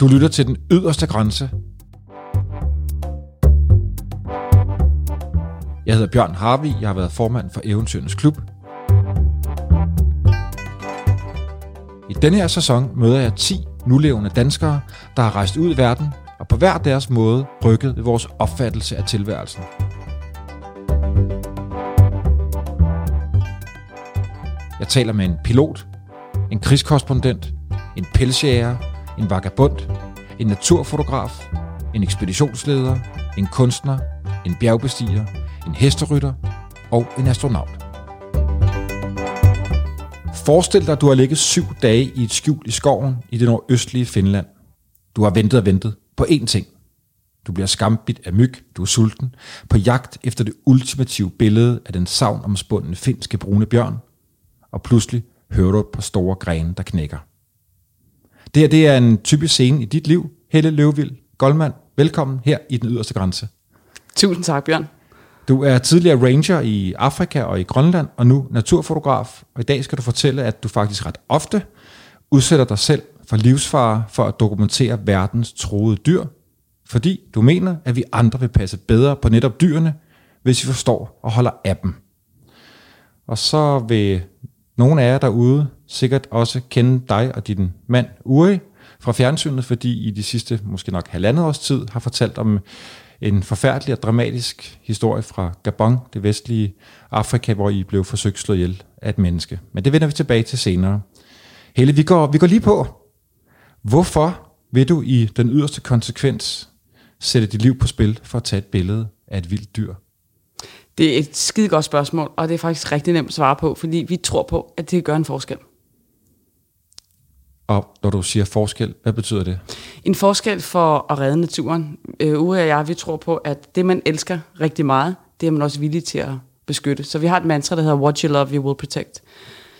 Du lytter til den yderste grænse. Jeg hedder Bjørn Harvi, jeg har været formand for Eventyrenes Klub. I denne her sæson møder jeg 10 nulevende danskere, der har rejst ud i verden og på hver deres måde rykket ved vores opfattelse af tilværelsen. Jeg taler med en pilot, en krigskorrespondent, en pelsjæger, en vagabond, en naturfotograf, en ekspeditionsleder, en kunstner, en bjergbestiger, en hesterytter og en astronaut. Forestil dig, at du har ligget syv dage i et skjul i skoven i det nordøstlige Finland. Du har ventet og ventet på én ting. Du bliver skambit af myg, du er sulten, på jagt efter det ultimative billede af den savnomspundne finske brune bjørn, og pludselig hører du et par store grene, der knækker. Det her det er en typisk scene i dit liv. Helle Løvvild Goldman, velkommen her i den yderste grænse. Tusind tak, Bjørn. Du er tidligere ranger i Afrika og i Grønland, og nu naturfotograf. Og i dag skal du fortælle, at du faktisk ret ofte udsætter dig selv for livsfare for at dokumentere verdens troede dyr, fordi du mener, at vi andre vil passe bedre på netop dyrene, hvis vi forstår og holder af dem. Og så vil nogle af jer derude sikkert også kende dig og din mand Uri fra fjernsynet, fordi I de sidste måske nok halvandet års tid har fortalt om en forfærdelig og dramatisk historie fra Gabon, det vestlige Afrika, hvor I blev forsøgt slået ihjel af et menneske. Men det vender vi tilbage til senere. Helle, vi går, vi går lige på. Hvorfor vil du i den yderste konsekvens sætte dit liv på spil for at tage et billede af et vildt dyr? Det er et skide godt spørgsmål, og det er faktisk rigtig nemt at svare på, fordi vi tror på, at det gør en forskel. Og når du siger forskel, hvad betyder det? En forskel for at redde naturen. Øh, Uwe og jeg, vi tror på, at det, man elsker rigtig meget, det er man også villig til at beskytte. Så vi har et mantra, der hedder, what you love, you will protect.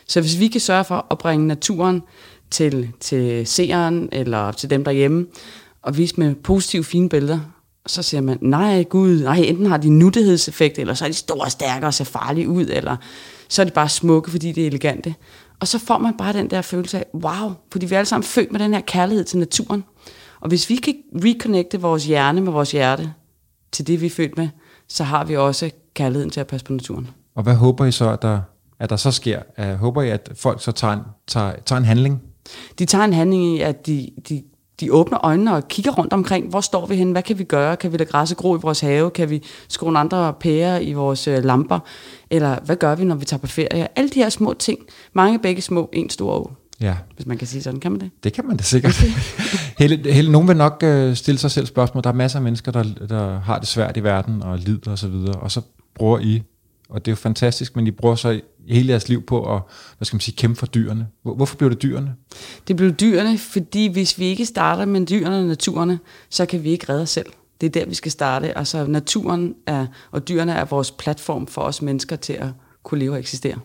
Så hvis vi kan sørge for at bringe naturen til, til seeren, eller til dem derhjemme, og vise med positive, fine billeder, så siger man, nej gud, nej, enten har de nuttighedseffekt, eller så er de store og stærke og ser farlige ud, eller så er de bare smukke, fordi det er elegante. Og så får man bare den der følelse af, wow, fordi vi er alle sammen født med den her kærlighed til naturen. Og hvis vi kan reconnecte vores hjerne med vores hjerte til det, vi er født med, så har vi også kærligheden til at passe på naturen. Og hvad håber I så, at der, at der så sker? Uh, håber I, at folk så tager en, tager, tager en handling? De tager en handling i, at de, de de åbner øjnene og kigger rundt omkring, hvor står vi henne, hvad kan vi gøre, kan vi lade græsset gro i vores have, kan vi skrue nogle andre pærer i vores øh, lamper, eller hvad gør vi, når vi tager på ferie? Alle de her små ting, mange begge små, en stor å. Ja. Hvis man kan sige sådan, kan man det? Det kan man da sikkert. Okay. Helle, Helle, nogen vil nok øh, stille sig selv spørgsmål. Der er masser af mennesker, der, der har det svært i verden og lider osv., og, og så bruger I, og det er jo fantastisk, men I bruger så hele jeres liv på at hvad skal man sige, kæmpe for dyrene. Hvorfor blev det dyrene? Det blev dyrene, fordi hvis vi ikke starter med dyrene og naturerne, så kan vi ikke redde os selv. Det er der, vi skal starte. Altså naturen er, og dyrene er vores platform for os mennesker til at kunne leve og eksistere.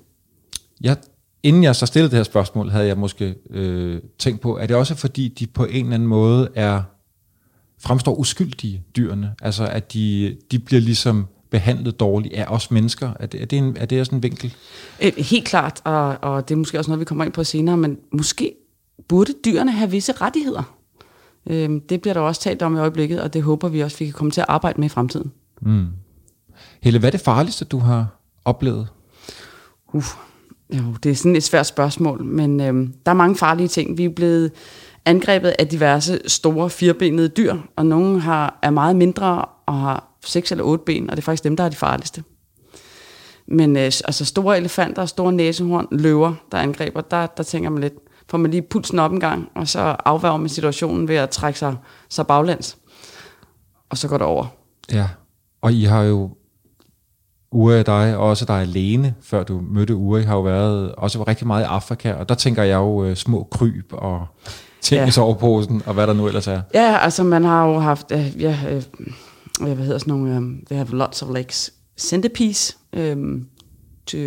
Ja, inden jeg så stillede det her spørgsmål, havde jeg måske øh, tænkt på, er det også fordi, de på en eller anden måde er fremstår uskyldige, dyrene? Altså at de, de bliver ligesom behandlet dårligt af os mennesker? Er det, er det, en, er det sådan en vinkel? Helt klart, og, og det er måske også noget, vi kommer ind på senere, men måske burde dyrene have visse rettigheder. Øhm, det bliver der også talt om i øjeblikket, og det håber vi også, vi kan komme til at arbejde med i fremtiden. Mm. Helle, hvad er det farligste, du har oplevet? Uh, jo, det er sådan et svært spørgsmål, men øhm, der er mange farlige ting. Vi er blevet angrebet af diverse store firbenede dyr, og nogle har, er meget mindre og har seks eller otte ben, og det er faktisk dem, der er de farligste. Men øh, altså store elefanter, store næsehorn, løver, der angreber, der, der tænker man lidt, får man lige pulsen op en gang, og så afværger man situationen ved at trække sig, sig baglæns. Og så går det over. Ja, og I har jo, Ure og dig, og også dig alene, før du mødte Ure, har jo været også rigtig meget i Afrika, og der tænker jeg jo øh, små kryb og ting ja. i soveposen, og hvad der nu ellers er. Ja, altså man har jo haft, øh, ja, øh, hvad hedder sådan nogle, um, they have lots of legs, centerpiece, um, to,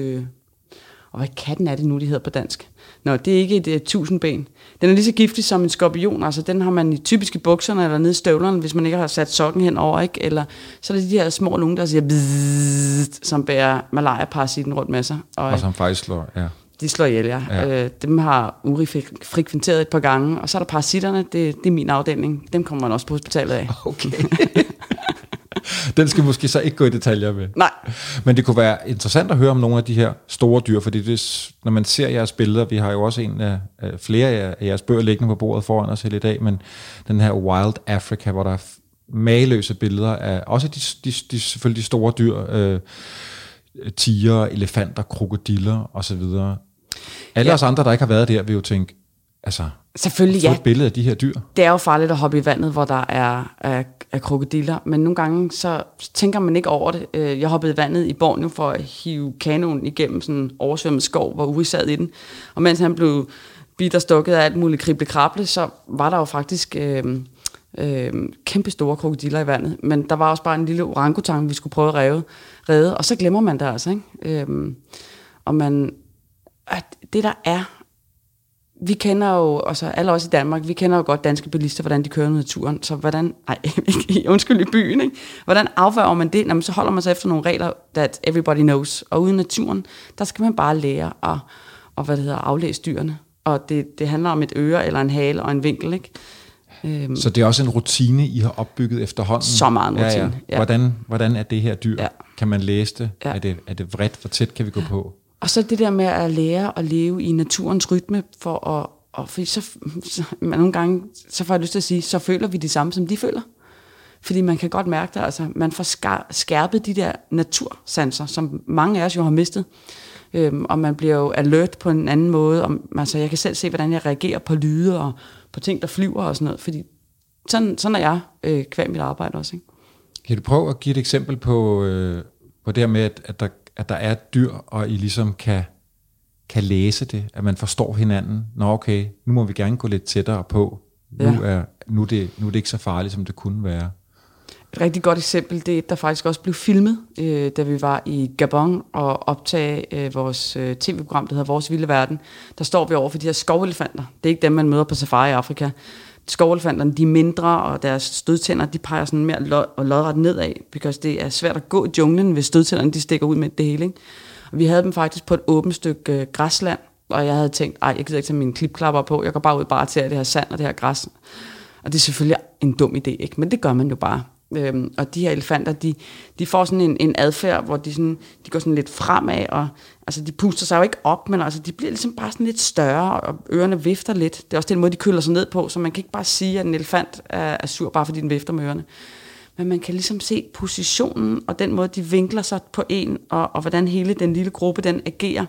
og hvad katten er det nu, de hedder på dansk? Nå, det er ikke et uh, tusindben. Den er lige så giftig som en skorpion, altså den har man i typiske bukserne eller nede i støvlerne, hvis man ikke har sat sokken hen over, ikke? Eller så er det de her små nogen, der siger bzzzt, som bærer malaria-parasitten rundt med sig. Og, og som faktisk slår, ja. De slår ihjel, ja. Ja. Øh, dem har Uri fre- frekventeret et par gange. Og så er der parasitterne, det, det er min afdeling. Dem kommer man også på hospitalet af. Okay. Den skal måske så ikke gå i detaljer med. Nej, Men det kunne være interessant at høre om nogle af de her store dyr, fordi det, når man ser jeres billeder, vi har jo også en af, flere af jeres bøger liggende på bordet foran os hele i dag, men den her Wild Africa, hvor der er mageløse billeder af også de, de, de, selvfølgelig de store dyr, øh, tiger, elefanter, krokodiller osv. Alle. Ja. os andre, der ikke har været der, vil jo tænke, altså, selvfølgelig få ja. et billede af de her dyr. Det er jo farligt at hoppe i vandet, hvor der er, er, er krokodiller, men nogle gange så tænker man ikke over det. Øh, Jeg hoppede i vandet i Borneo for at hive kanonen igennem sådan en oversvømmet skov, hvor Uri sad i den. Og mens han blev bidt og stukket af alt muligt krible-krable, så var der jo faktisk øh, øh, kæmpe store krokodiller i vandet. Men der var også bare en lille orangutang, vi skulle prøve at redde, redde og så glemmer man det altså. Ikke? Øh, og man, at det der er vi kender jo, altså alle os i Danmark, vi kender jo godt danske bilister, hvordan de kører i naturen. Så hvordan, nej, ikke, undskyld i byen, ikke? Hvordan afværger man det? Jamen, så holder man sig efter nogle regler, that everybody knows. Og ude i naturen, der skal man bare lære at, og, hvad det hedder, aflæse dyrene. Og det, det handler om et øre, eller en hale og en vinkel, ikke? Øhm, Så det er også en rutine, I har opbygget efterhånden? Så meget en rutine, ja. Hvordan, hvordan er det her dyr? Ja. Kan man læse det? Ja. Er det? Er det vredt? Hvor tæt kan vi gå på? Og så det der med at lære at leve i naturens rytme, for at, og fordi så, så nogle gange, så får jeg lyst til at sige, så føler vi det samme, som de føler. Fordi man kan godt mærke det, altså man får skærpet de der natursanser, som mange af os jo har mistet. Øhm, og man bliver jo alert på en anden måde. Og, altså jeg kan selv se, hvordan jeg reagerer på lyde og på ting, der flyver og sådan noget. Fordi sådan, sådan er jeg øh, kvæg mit arbejde også. Ikke? Kan du prøve at give et eksempel på, øh, på det her med, at, at, der, at der er et dyr, og I ligesom kan, kan læse det, at man forstår hinanden. Nå okay, nu må vi gerne gå lidt tættere på. Nu, er, nu, er det, nu er det ikke så farligt, som det kunne være. Et rigtig godt eksempel, det er der faktisk også blev filmet, øh, da vi var i Gabon og optage øh, vores øh, tv-program, der hedder Vores Vilde Verden. Der står vi over for de her skovelefanter. Det er ikke dem, man møder på safari i Afrika. Skovelefanterne, de er mindre, og deres stødtænder, de peger sådan mere lod, og lodret nedad, because det er svært at gå i junglen, hvis stødtænderne de stikker ud med det hele. Ikke? Og vi havde dem faktisk på et åbent stykke øh, græsland, og jeg havde tænkt, ej, jeg gider ikke tage mine klipklapper på, jeg går bare ud bare til det her sand og det her græs. Og det er selvfølgelig en dum idé, ikke? men det gør man jo bare. Øhm, og de her elefanter, de, de får sådan en, en adfærd, hvor de, sådan, de går sådan lidt fremad, og altså, de puster sig jo ikke op, men altså, de bliver ligesom bare sådan lidt større, og ørerne vifter lidt. Det er også den måde, de køler sig ned på, så man kan ikke bare sige, at en elefant er, er sur, bare fordi den vifter med ørerne. Men man kan ligesom se positionen, og den måde, de vinkler sig på en, og, og hvordan hele den lille gruppe, den agerer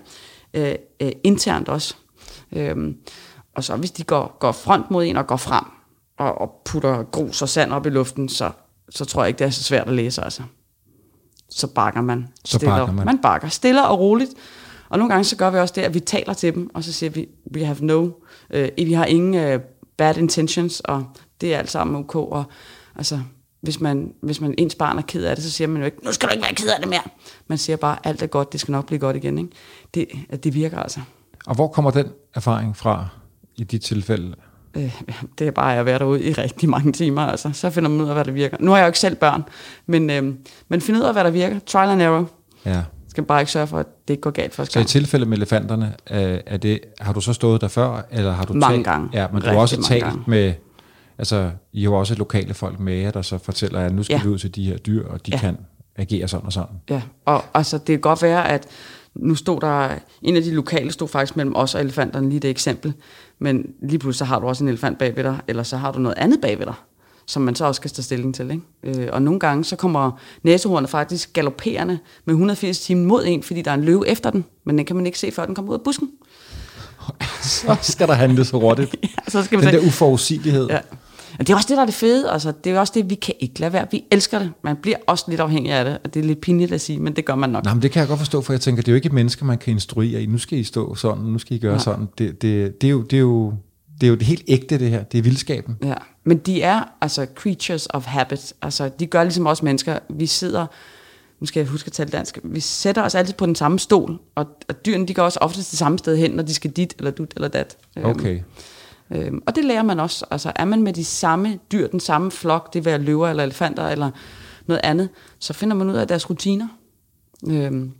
øh, øh, internt også. Øhm, og så hvis de går, går front mod en og går frem, og, og putter grus og sand op i luften, så, så tror jeg ikke, det er så svært at læse, altså. Så bakker man. Så stille bakker man. Man bakker stille og roligt. Og nogle gange så gør vi også det, at vi taler til dem, og så siger vi, we have no, øh, vi har ingen øh, bad intentions, og det er alt sammen ok. Og, altså, hvis man, hvis man ens barn er ked af det, så siger man jo ikke, nu skal du ikke være ked af det mere. Man siger bare, alt er godt, det skal nok blive godt igen. Ikke? Det, at det virker altså. Og hvor kommer den erfaring fra i de tilfælde? Øh, det er bare at være derude i rigtig mange timer, altså. Så finder man ud af, hvad der virker. Nu har jeg jo ikke selv børn, men, øh, men find ud af, hvad der virker. Trial and error. Ja. Skal bare ikke sørge for, at det ikke går galt første Så i gang. tilfælde med elefanterne, øh, er det, har du så stået der før, eller har du Mange talt? gange. Ja, men du har også talt gange. med, altså I har jo også lokale folk med jer, der så fortæller, at nu skal Ja. vi ud til de her dyr, og de Ja. kan agere sådan og sådan. Ja, og altså, det kan godt være, at nu stod der, en af de lokale stod faktisk mellem os og elefanterne, lige det eksempel, men lige pludselig så har du også en elefant bagved dig, eller så har du noget andet bagved dig, som man så også skal tage stilling til. Ikke? Øh, og nogle gange så kommer næsehornet faktisk galopperende med 180 timer mod en, fordi der er en løve efter den, men den kan man ikke se, før den kommer ud af busken. Så skal der handle så hurtigt. Ja, så skal vi Den se. der uforudsigelighed. Ja. Og det er også det, der er det fede. Altså, det er også det, vi kan ikke lade være. Vi elsker det. Man bliver også lidt afhængig af det, og det er lidt pinligt at sige, men det gør man nok. Nå, men det kan jeg godt forstå, for jeg tænker, det er jo ikke et menneske, man kan instruere i. Nu skal I stå sådan, nu skal I gøre Nej. sådan. Det, det, det, er jo, det, er jo, det er jo det helt ægte, det her. Det er vildskaben. Ja, men de er altså creatures of habit. Altså, de gør ligesom os mennesker. Vi sidder, nu skal jeg huske at tale dansk, vi sætter os altid på den samme stol, og, og dyrene de går også ofte det samme sted hen, når de skal dit eller dut eller dat. Øhm, Okay. Øhm, og det lærer man også. Altså, er man med de samme dyr, den samme flok, det vil være løver eller elefanter eller noget andet, så finder man ud af deres rutiner. Øhm,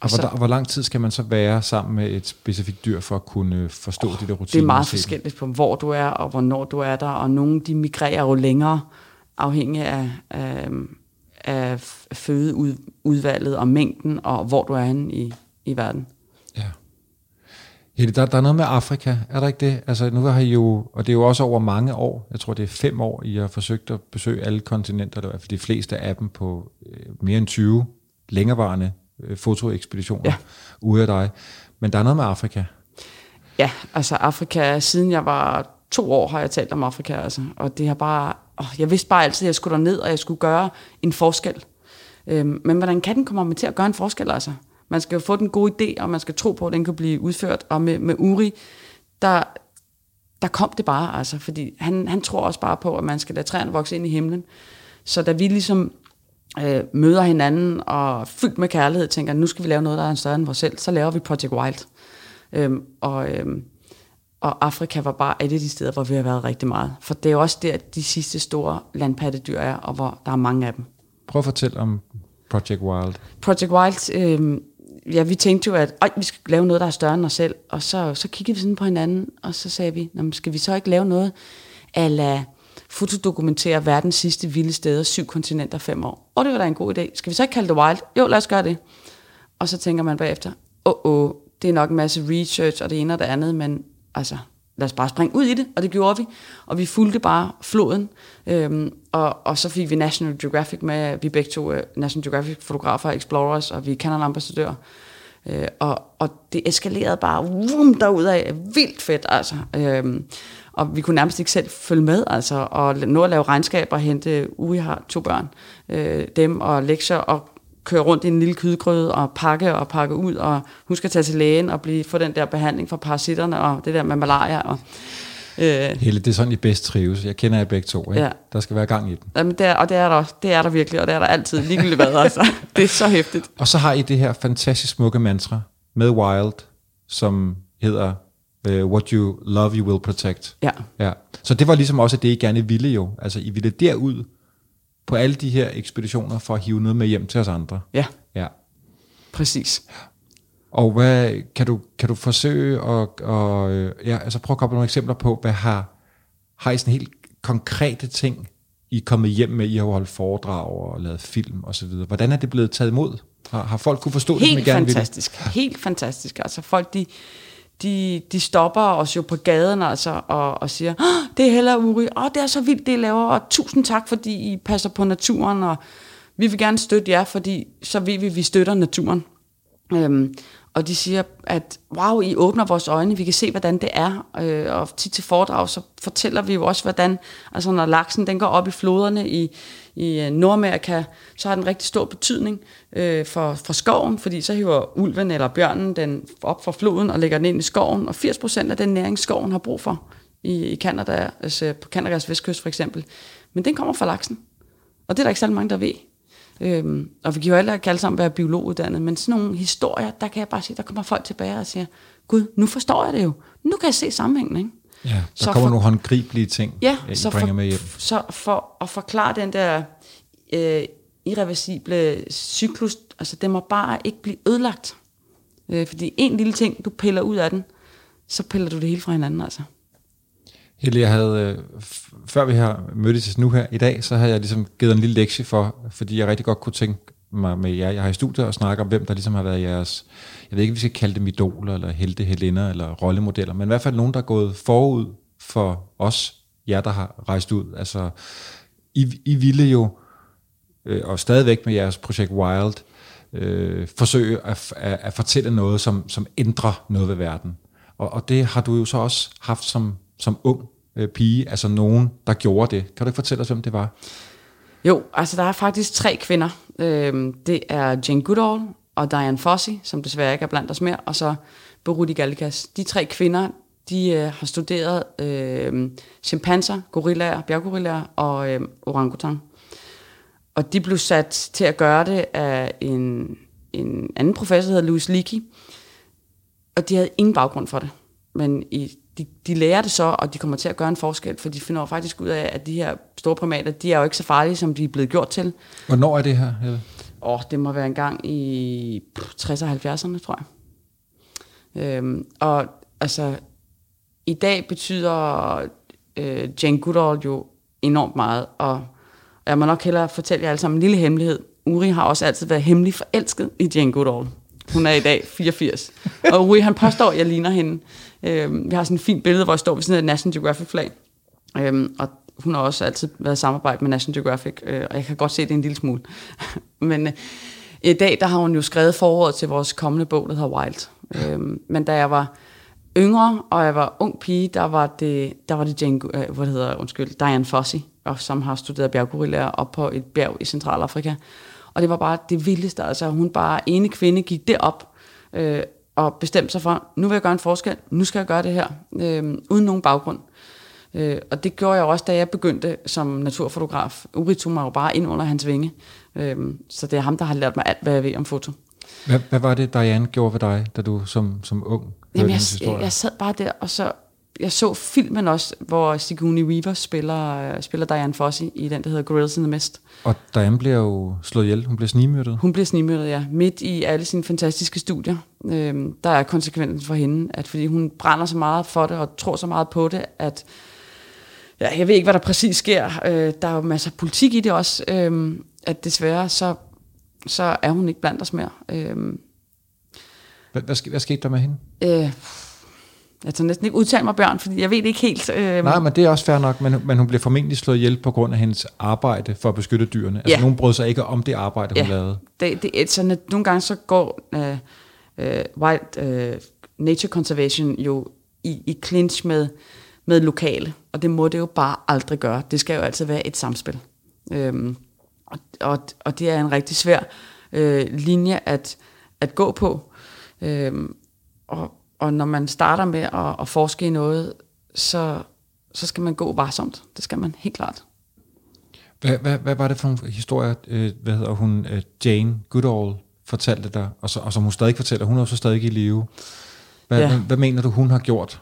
Og, så- hvor, hvor lang tid skal man så være sammen med et specifikt dyr for at kunne forstå oh, de der rutiner? Det er meget forskelligt på, hvor du er, og hvornår du er der, og nogle de migrerer jo længere, afhængig af, af, af fødeudvalget og mængden, og hvor du er henne i, i verden. Helle, der, der er noget med Afrika, er der ikke det? Altså nu har I jo, og det er jo også over mange år, jeg tror det er fem år, I har forsøgt at besøge alle kontinenter, i hvert fald de fleste af dem på øh, mere end 20 længerevarende øh, fotoekspeditioner Ja. ude af dig. Men der er noget med Afrika. Ja, altså Afrika, siden jeg var to år, har jeg talt om Afrika, altså, og det har bare, åh, jeg vidste bare altid, at jeg skulle derned, og jeg skulle gøre en forskel. Øhm, men hvordan kan den komme til at gøre en forskel, altså? Man skal jo få den gode idé, og man skal tro på, at den kan blive udført, og med, med Uri, der, der kom det bare, altså, fordi han, han tror også bare på, at man skal lade træerne vokse ind i himlen. Så da vi ligesom øh, møder hinanden og fyldt med kærlighed, tænker, nu skal vi lave noget, der er større end vores selv, så laver vi Project Wild. Øhm, og, øhm, og Afrika var bare et af de steder, hvor vi har været rigtig meget. For det er også der, de sidste store landpattedyr er, og hvor der er mange af dem. Prøv at fortælle om Project Wild. Project Wild, øh, ja, vi tænkte jo, at Øj, vi skal lave noget, der er større end os selv. Og så, så kiggede vi sådan på hinanden, og så sagde vi, "Nå, skal vi så ikke lave noget, ala fotodokumentere verdens sidste vilde steder, syv kontinenter, fem år. Og det var da en god idé. Skal vi så ikke kalde det Wild? Jo, lad os gøre det. Og så tænker man bagefter, åh, oh, oh, det er nok en masse research og det ene og det andet, men altså, lad os bare springe ud i det, og det gjorde vi. Og vi fulgte bare floden, øhm, og, og så fik vi National Geographic med, vi begge to uh, National Geographic fotografer, explorers, og vi er Canon ambassadør. Øh, og, og det eskalerede bare vum, derudad, vildt fedt altså. Øhm, og vi kunne nærmest ikke selv følge med, altså, og nå at lave regnskaber og hente, uh, uge har to børn, øh, dem og lektier, og køre rundt i en lille kødgrøde og pakke og pakke ud, og huske at tage til lægen og blive, få den der behandling for parasitterne og det der med malaria. Og, øh, Helle, det er sådan, I bedst trives. Jeg kender jer begge to. Ikke? Ja. Der skal være gang i den. jamen, det er, og det er, der, det er der virkelig, og det er der altid, ligegyldigt hvad, altså. Det er så hæftigt. Og så har I det her fantastisk smukke mantra med Wild, som hedder uh, What you love, you will protect. Ja. Ja. Så det var ligesom også det, I gerne ville jo. Altså, I ville derud på alle de her ekspeditioner for at hive noget med hjem til os andre. Ja, Ja. præcis. Og hvad, kan, du, kan du forsøge at, og, øh, ja, altså prøve at komme nogle eksempler på, hvad har, har I sådan helt konkrete ting, I er kommet hjem med, I har holdt foredrag og lavet film og så videre. Hvordan er det blevet taget imod? Har, har folk kunne forstå det, som I Helt gerne fantastisk. Helt fantastisk. Altså folk, de, de, de stopper os jo på gaden altså, og, og siger, det er heller Uri, oh, det er så vildt, det I laver, og tusind tak, fordi I passer på naturen, og vi vil gerne støtte jer, fordi så ved vi, at vi støtter naturen. Øhm, og de siger, at wow, I åbner vores øjne, vi kan se, hvordan det er. Øh, og tit til foredrag, så fortæller vi jo også, hvordan, altså når laksen den går op i floderne i, i øh, Nordamerika, så har den rigtig stor betydning øh, for, for skoven, fordi så hiver ulven eller bjørnen den op fra floden og lægger den ind i skoven, og 80% af den næring, skoven har brug for i, i Canada, altså på Kanadas vestkyst for eksempel, men den kommer fra laksen. Og det er der ikke særlig mange, der ved. Øhm, og vi kan jo heller ikke alle sammen være biologuddannet, men sådan nogle historier, der kan jeg bare sige, der kommer folk tilbage og siger, Gud, nu forstår jeg det jo. Nu kan jeg se sammenhængen, ikke? Ja, der Så kommer for- nogle håndgribelige ting, Ja, I så bringer for, med hjem. så for at forklare den der øh, irreversible cyklus, altså den må bare ikke blive ødelagt. Øh, fordi en lille ting, du piller ud af den, så piller du det hele fra hinanden, altså. Helle, jeg havde, øh, før vi har mødtes nu her i dag, så havde jeg ligesom givet en lille lektie for, fordi jeg rigtig godt kunne tænke mig med jer, jeg har i studiet og snakker om, hvem der ligesom har været jeres, jeg ved ikke, om vi skal kalde dem idoler, eller helte, helinder, eller rollemodeller, men i hvert fald nogen, der er gået forud for os, jer, der har rejst ud. Altså, I, I ville jo, øh, og stadigvæk med jeres projekt Wild, øh, forsøge at, at, at fortælle noget, som, som ændrer noget ved verden. Og, og det har du jo så også haft som, som ung øh, pige, altså nogen, der gjorde det. Kan du ikke fortælle os, hvem det var? Jo, altså der er faktisk tre kvinder. Øh, det er Jane Goodall og Diane Fossey, som desværre ikke er blandt os mere, og så Berudi Gallikas. De tre kvinder, de øh, har studeret øh, chimpanser, gorillaer, bjerggorillaer og øh, orangutang. Og de blev sat til at gøre det af en, en anden professor, der hedder Louis Leakey. Og de havde ingen baggrund for det. Men i, de, de lærer det så, og de kommer til at gøre en forskel, for de finder jo faktisk ud af, at de her store primater, de er jo ikke så farlige, som de er blevet gjort til. Hvornår er det her? Åh, det må være en gang i 60'erne og 70'erne, tror jeg. Øhm, og altså, i dag betyder øh, Jane Goodall jo enormt meget, og jeg må nok hellere fortælle jer alle sammen en lille hemmelighed. Uri har også altid været hemmelig forelsket i Jane Goodall. Hun er i dag 84. Og Rui, han påstår, at jeg ligner hende. Øhm, vi har sådan et fint billede, hvor jeg står ved sådan et National Geographic-flag. Øhm, og hun har også altid været i samarbejde med National Geographic, øh, og jeg kan godt se det en lille smule. Men øh, i dag, der har hun jo skrevet forordet til vores kommende bog, der hedder Wild. Øhm, men da jeg var yngre, og jeg var ung pige, der var det, der var det Jane, øh, hvad hedder, undskyld, Diane Fossey, og som har studeret bjerggorillaer op på et bjerg i Centralafrika. Og det var bare det vildeste, altså hun bare ene kvinde gik derop, øh, og bestemte sig for, nu vil jeg gøre en forskel, nu skal jeg gøre det her, øh, uden nogen baggrund. Øh, og det gjorde jeg også, da jeg begyndte som naturfotograf. Uri tog mig jo bare ind under hans vinge. Øh, så det er ham, der har lært mig alt, hvad jeg ved om foto. Hvad, hvad var det, Diane gjorde ved dig, da du som, som ung Jamen, jeg, jeg, jeg sad bare der, og så jeg så filmen også, hvor Sigourney Weaver spiller, spiller Diane Fossey i den, der hedder Gorillas in the Mist. Og Diane bliver jo slået ihjel. Hun bliver snimyrdet. Hun bliver snimyrdet, ja. Midt i alle sine fantastiske studier. Øhm, der er konsekvensen for hende, at fordi hun brænder så meget for det, og tror så meget på det, at ja, jeg ved ikke, hvad der præcis sker. Øh, der er jo masser af politik i det også. Øh, at desværre, så, så er hun ikke blandt os mere. Øh, hvad, hvad, hvad skete der med hende? Øh, jeg tager næsten ikke udtale mig børn, fordi jeg ved det ikke helt. Øh. Nej, men det er også fair nok, men, men hun blev formentlig slået ihjel på grund af hendes arbejde for at beskytte dyrene. Altså, ja. nogen brød sig ikke om det arbejde, hun ja. lavede. Det, det, så nogle gange så går uh, uh, Wild uh, Nature Conservation jo i, i clinch med, med lokale, og det må det jo bare aldrig gøre. Det skal jo altid være et samspil. Øhm, og, og, og det er en rigtig svær øh, linje at, at gå på. Øhm, og, og når man starter med at, at forske i noget, så, så skal man gå varsomt. Det skal man helt klart. Hvad, hvad, hvad var det for en historie, øh, hvad hedder hun, øh, Jane Goodall fortalte dig, og, så, og som hun stadig fortæller, hun er jo så stadig i live. Hvad, ja. hvad, hvad mener du, hun har gjort?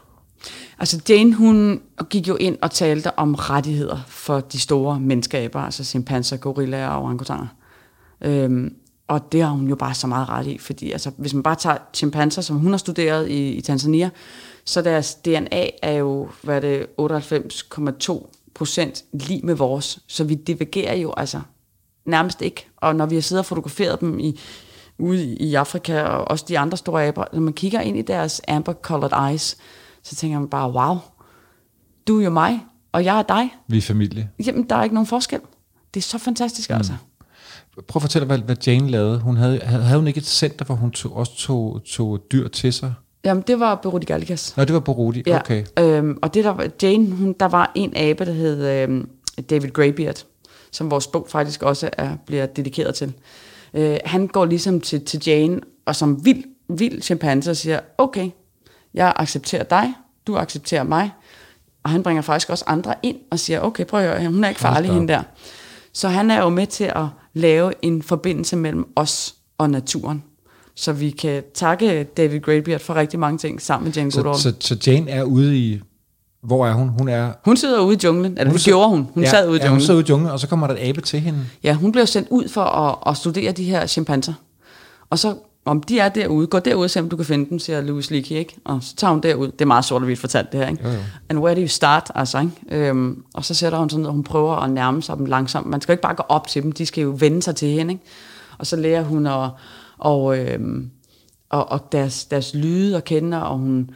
Altså Jane, hun gik jo ind og talte om rettigheder for de store menneskeaber, altså chimpanser, gorillaer og orangutanger. Øhm, og det har hun jo bare så meget ret i, fordi altså, hvis man bare tager chimpanser, som hun har studeret i, i Tanzania, så deres DNA er jo, hvad er det, 98,2 procent lige med vores. Så vi divergerer jo altså nærmest ikke. Og når vi har siddet og fotograferet dem i, ude i Afrika, og også de andre store aber, når man kigger ind i deres amber-colored eyes, så tænker man bare, wow, du er jo mig, og jeg er dig. Vi er familie. Jamen, der er ikke nogen forskel. Det er så fantastisk, mm. altså. Prøv at fortælle, hvad, hvad Jane lavede. Hun havde, havde hun ikke et center, hvor hun tog, også tog, tog dyr til sig? Jamen, det var Berudi Gallikas. Nå, det var Berudi, ja. okay. Øhm, og det der var, Jane, hun, der var en abe, der hed øhm, David Greybeard, som vores bog faktisk også er, bliver dedikeret til. Øh, han går ligesom til, til Jane, og som vild, vild chimpanse, og siger, okay, jeg accepterer dig, du accepterer mig. Og han bringer faktisk også andre ind og siger, okay, prøv at høre, hun er ikke farlig, hende der. Så han er jo med til at lave en forbindelse mellem os og naturen. Så vi kan takke David Greybeard for rigtig mange ting sammen med Jane Goodall. Så, så, så Jane er ude i... Hvor er hun? Hun er... Hun sidder ude i junglen. Eller hun det gjorde hun. Hun ja, sad ude i junglen. Ja, hun sad ude i junglen, og så kommer der et abe til hende. Ja, hun blev sendt ud for at, at studere de her chimpanser. Og så om de er derude, gå derud og se, om du kan finde dem, siger Louis Leakey, ikke? Og så tager hun derud. Det er meget sort og hvidt fortalt, det her, ikke? Jo, jo. And where do you start, altså, ikke? Øhm, og så sætter hun sådan, at hun prøver at nærme sig dem langsomt. Man skal jo ikke bare gå op til dem, de skal jo vende sig til hende, ikke? Og så lærer hun at, og, øhm, og, og deres, deres lyde og kender, og hun,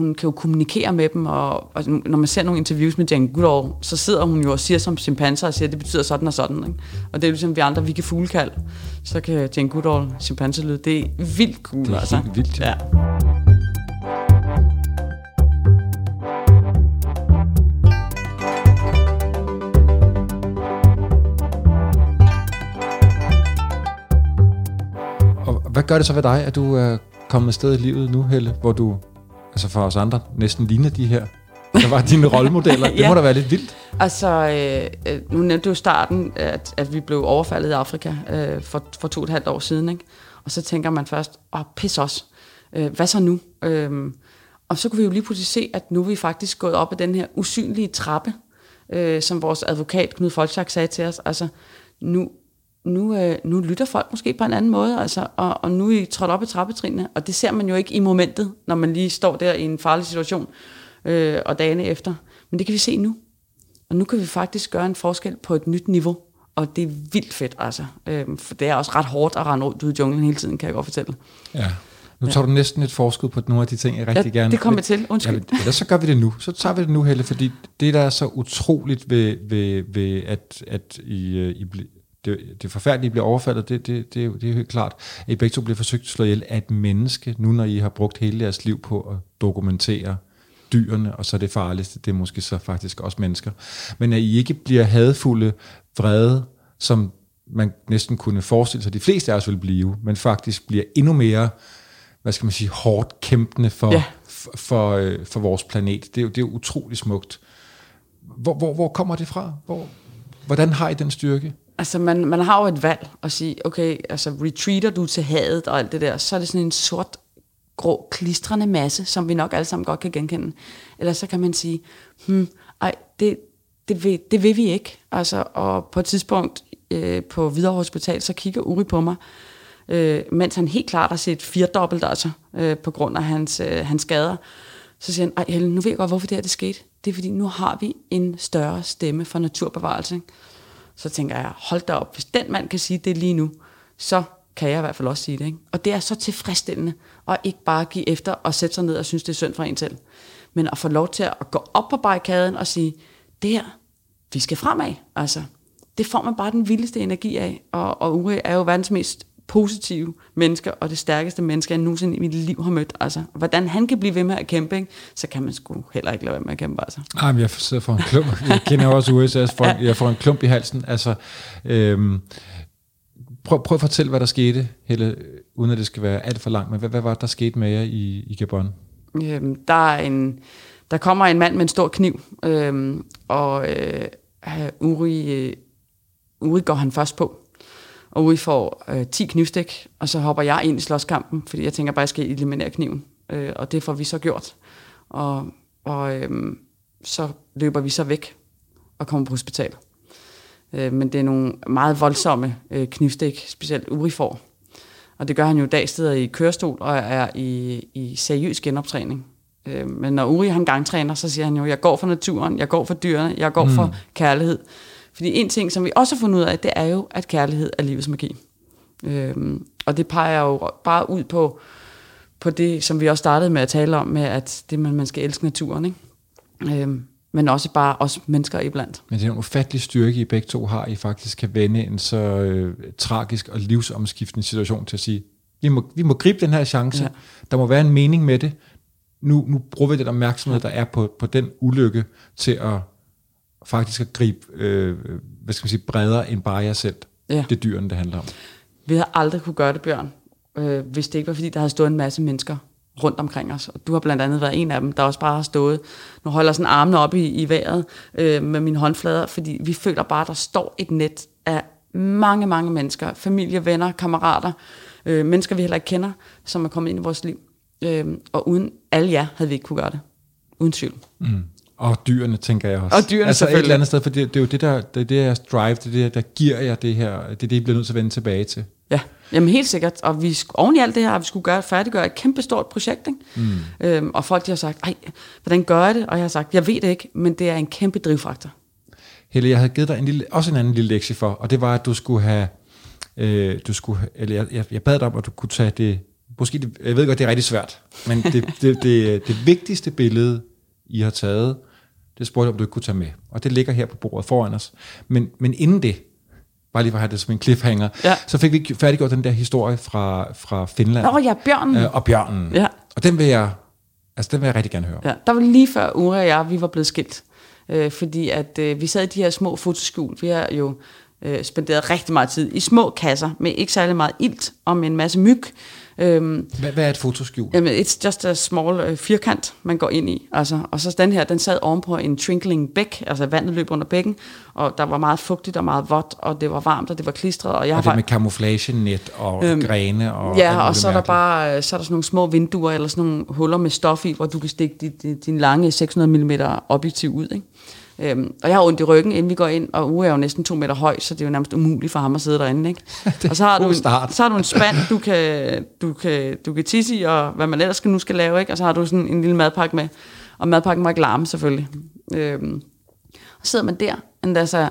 hun kan jo kommunikere med dem, og, og når man ser nogle interviews med Jane Goodall, så sidder hun jo og siger som chimpanser, og siger, at det betyder sådan og sådan. Ikke? Og det er ligesom vi andre, vi kan fuglekald. Så kan Jane Goodall chimpanselyd. Det er vildt cool, det er altså. Vildt, ja. ja. Og hvad gør det så ved dig, at du er kommet afsted i livet nu, Helle, hvor du altså for os andre, næsten ligner de her, der var dine rollemodeller. ja. Det må da være lidt vildt. Altså, øh, øh, nu nævnte du starten, at, at vi blev overfaldet i Afrika øh, for, for to og et halvt år siden, ikke? Og så tænker man først, åh, pis os. Øh, hvad så nu? Øh, og så kunne vi jo lige pludselig se, at nu er vi faktisk gået op ad den her usynlige trappe, øh, som vores advokat Knud Folchak sagde til os. Altså, nu, nu, øh, nu lytter folk måske på en anden måde, altså, og, og nu er I trådt op i trappetrinene, og det ser man jo ikke i momentet, når man lige står der i en farlig situation, øh, og dagene efter. Men det kan vi se nu. Og nu kan vi faktisk gøre en forskel på et nyt niveau, og det er vildt fedt, altså. Øh, for det er også ret hårdt at rende rundt ud i junglen hele tiden, kan jeg godt fortælle. Ja. Nu tager du næsten et forskud på nogle af de ting, jeg rigtig ja, gerne det kommer til. Undskyld. Ja, eller så gør vi det nu. Så tager vi det nu, Helle, fordi det, der er så utroligt ved, ved, ved at, at I, øh, I, det, det forfærdelige bliver overfaldet, det, det, det, er, det er helt klart, at I begge to bliver forsøgt slået ihjel af et menneske, nu når I har brugt hele jeres liv på at dokumentere dyrene, og så er det farligste, det er måske så faktisk også mennesker. Men at I ikke bliver hadfulde, vrede, som man næsten kunne forestille sig, de fleste af os vil blive, men faktisk bliver endnu mere, hvad skal man sige, hårdt kæmpende for, ja. for, for, øh, for vores planet. Det er jo, det er utrolig smukt. Hvor, hvor, hvor kommer det fra? Hvor, hvordan har I den styrke? Altså, man, man har jo et valg at sige, okay, altså, retreater du til hadet og alt det der, så er det sådan en sort, grå, klistrende masse, som vi nok alle sammen godt kan genkende. Eller så kan man sige, hmm, ej, det, det, vil, det vil vi ikke. Altså, og på et tidspunkt øh, på Hvidovre Hospital, så kigger Uri på mig, øh, mens han helt klart har set firedobbelt, altså, øh, på grund af hans, øh, hans skader. Så siger han, ej Helen, nu ved jeg godt, hvorfor det her det skete. Det er fordi, nu har vi en større stemme for naturbevarelse. Ikke? Så tænker jeg, hold da op, hvis den mand kan sige det lige nu, så kan jeg i hvert fald også sige det. Ikke? Og det er så tilfredsstillende, at ikke bare give efter og sætte sig ned og synes, det er synd for en selv. Men at få lov til at gå op på barrikaden og sige, det her, vi skal fremad. Altså, det får man bare den vildeste energi af. Og, og Uri er jo verdens mest positive mennesker, og det stærkeste menneske, jeg nogensinde i mit liv har mødt. Altså, hvordan han kan blive ved med at kæmpe, ikke? så kan man sgu heller ikke lade være med at kæmpe. Altså. Ej, men jeg sidder for en klump. Jeg kender jo også USA, for, ja. jeg får en klump i halsen. Altså, øhm, prøv, prøv at fortælle, hvad der skete, Helle, uden at det skal være alt for langt. Men hvad, hvad var der skete med jer i, i Gabon? Øhm, der, er en, der kommer en mand med en stor kniv, øhm, og øh, Uri, øh, Uri går han først på og Uri får øh, 10 knivstik, og så hopper jeg ind i slåskampen, fordi jeg tænker bare, at jeg skal eliminere kniven. Øh, og det får vi så gjort. Og, og øh, så løber vi så væk og kommer på hospital. Øh, men det er nogle meget voldsomme øh, knivstik, specielt Uri får. Og det gør han jo dag steder i kørestol og er i, i seriøs genoptræning. Øh, men når Uri han gangtræner, så siger han jo, jeg går for naturen, jeg går for dyrene, jeg går mm. for kærlighed. Fordi en ting, som vi også har fundet ud af, det er jo, at kærlighed er livets magi. Øhm, og det peger jo bare ud på, på det, som vi også startede med at tale om, med at det, man, man skal elske naturen. Ikke? Øhm, men også bare os mennesker iblandt. Men det er en ufattelig styrke, I begge to har, I faktisk kan vende en så øh, tragisk og livsomskiftende situation til at sige, vi må, vi må gribe den her chance, ja. der må være en mening med det, nu, nu bruger vi den opmærksomhed, der er på, på den ulykke, til at faktisk at gribe øh, hvad skal man sige, bredere end bare jer selv. Ja. Det er dyrene, det handler om. Vi havde aldrig kunne gøre det, Bjørn, øh, hvis det ikke var, fordi der havde stået en masse mennesker rundt omkring os. Og du har blandt andet været en af dem, der også bare har stået. Nu holder sådan armene op i, i vejret øh, med mine håndflader, fordi vi føler bare, at der står et net af mange, mange mennesker. Familie, venner, kammerater, øh, mennesker, vi heller ikke kender, som er kommet ind i vores liv. Øh, og uden alle jer havde vi ikke kunne gøre det. Uden tvivl. Mm. Og dyrene, tænker jeg også. Og dyrene altså et eller andet sted, for det, det er jo det der, det er det jeres drive, det er det, der giver jer det her, det er det, I bliver nødt til at vende tilbage til. Ja, jamen helt sikkert. Og vi, oven i alt det her, vi skulle gøre, færdiggøre et kæmpe stort projekt. Ikke? Mm. Øhm, og folk de har sagt, ej, hvordan gør jeg det? Og jeg har sagt, jeg ved det ikke, men det er en kæmpe drivfaktor. Helle, jeg havde givet dig en lille, også en anden lille lektie for, og det var, at du skulle have, øh, du skulle, eller jeg, jeg, jeg bad dig om, at du kunne tage det, måske, det, jeg ved godt, det er rigtig svært, men det, det, det, det, det vigtigste billede, I har taget, det spurgte jeg, om du ikke kunne tage med. Og det ligger her på bordet foran os. Men, men inden det, bare lige for at have det som en cliffhanger, ja. så fik vi færdiggjort den der historie fra, fra Finland. Nå ja, bjørnen. Øh, og bjørnen. Ja. Og den vil jeg, altså den vil jeg rigtig gerne høre. Ja, der var lige før Ure og jeg, vi var blevet skilt. Øh, fordi at øh, vi sad i de her små fotoskjul. Vi har jo øh, spenderet rigtig meget tid i små kasser med ikke særlig meget ilt og med en masse myg. Øhm, hvad, hvad er et fotoskjul? Jamen, it's just a small uh, firkant, man går ind i. Altså, og så den her, den sad ovenpå en trinkling bæk, altså vandet løb under bækken, og der var meget fugtigt og meget vådt, og det var varmt, og det var klistret. Og, jeg og det med camouflage-net og øhm, grene og... Ja, og så er der bare øh, så er der sådan nogle små vinduer, eller sådan nogle huller med stof i, hvor du kan stikke din, din lange 600 mm objektiv ud, ikke? Øhm, og jeg har ondt i ryggen, inden vi går ind, og Uwe er jo næsten to meter høj, så det er jo nærmest umuligt for ham at sidde derinde. Ikke? og så har, du, start. så har du en spand, du kan, du kan, du kan tisse i, og hvad man ellers skal, nu skal lave, ikke? og så har du sådan en lille madpakke med, og madpakken var ikke larme selvfølgelig. Øhm, og sidder man der, er så,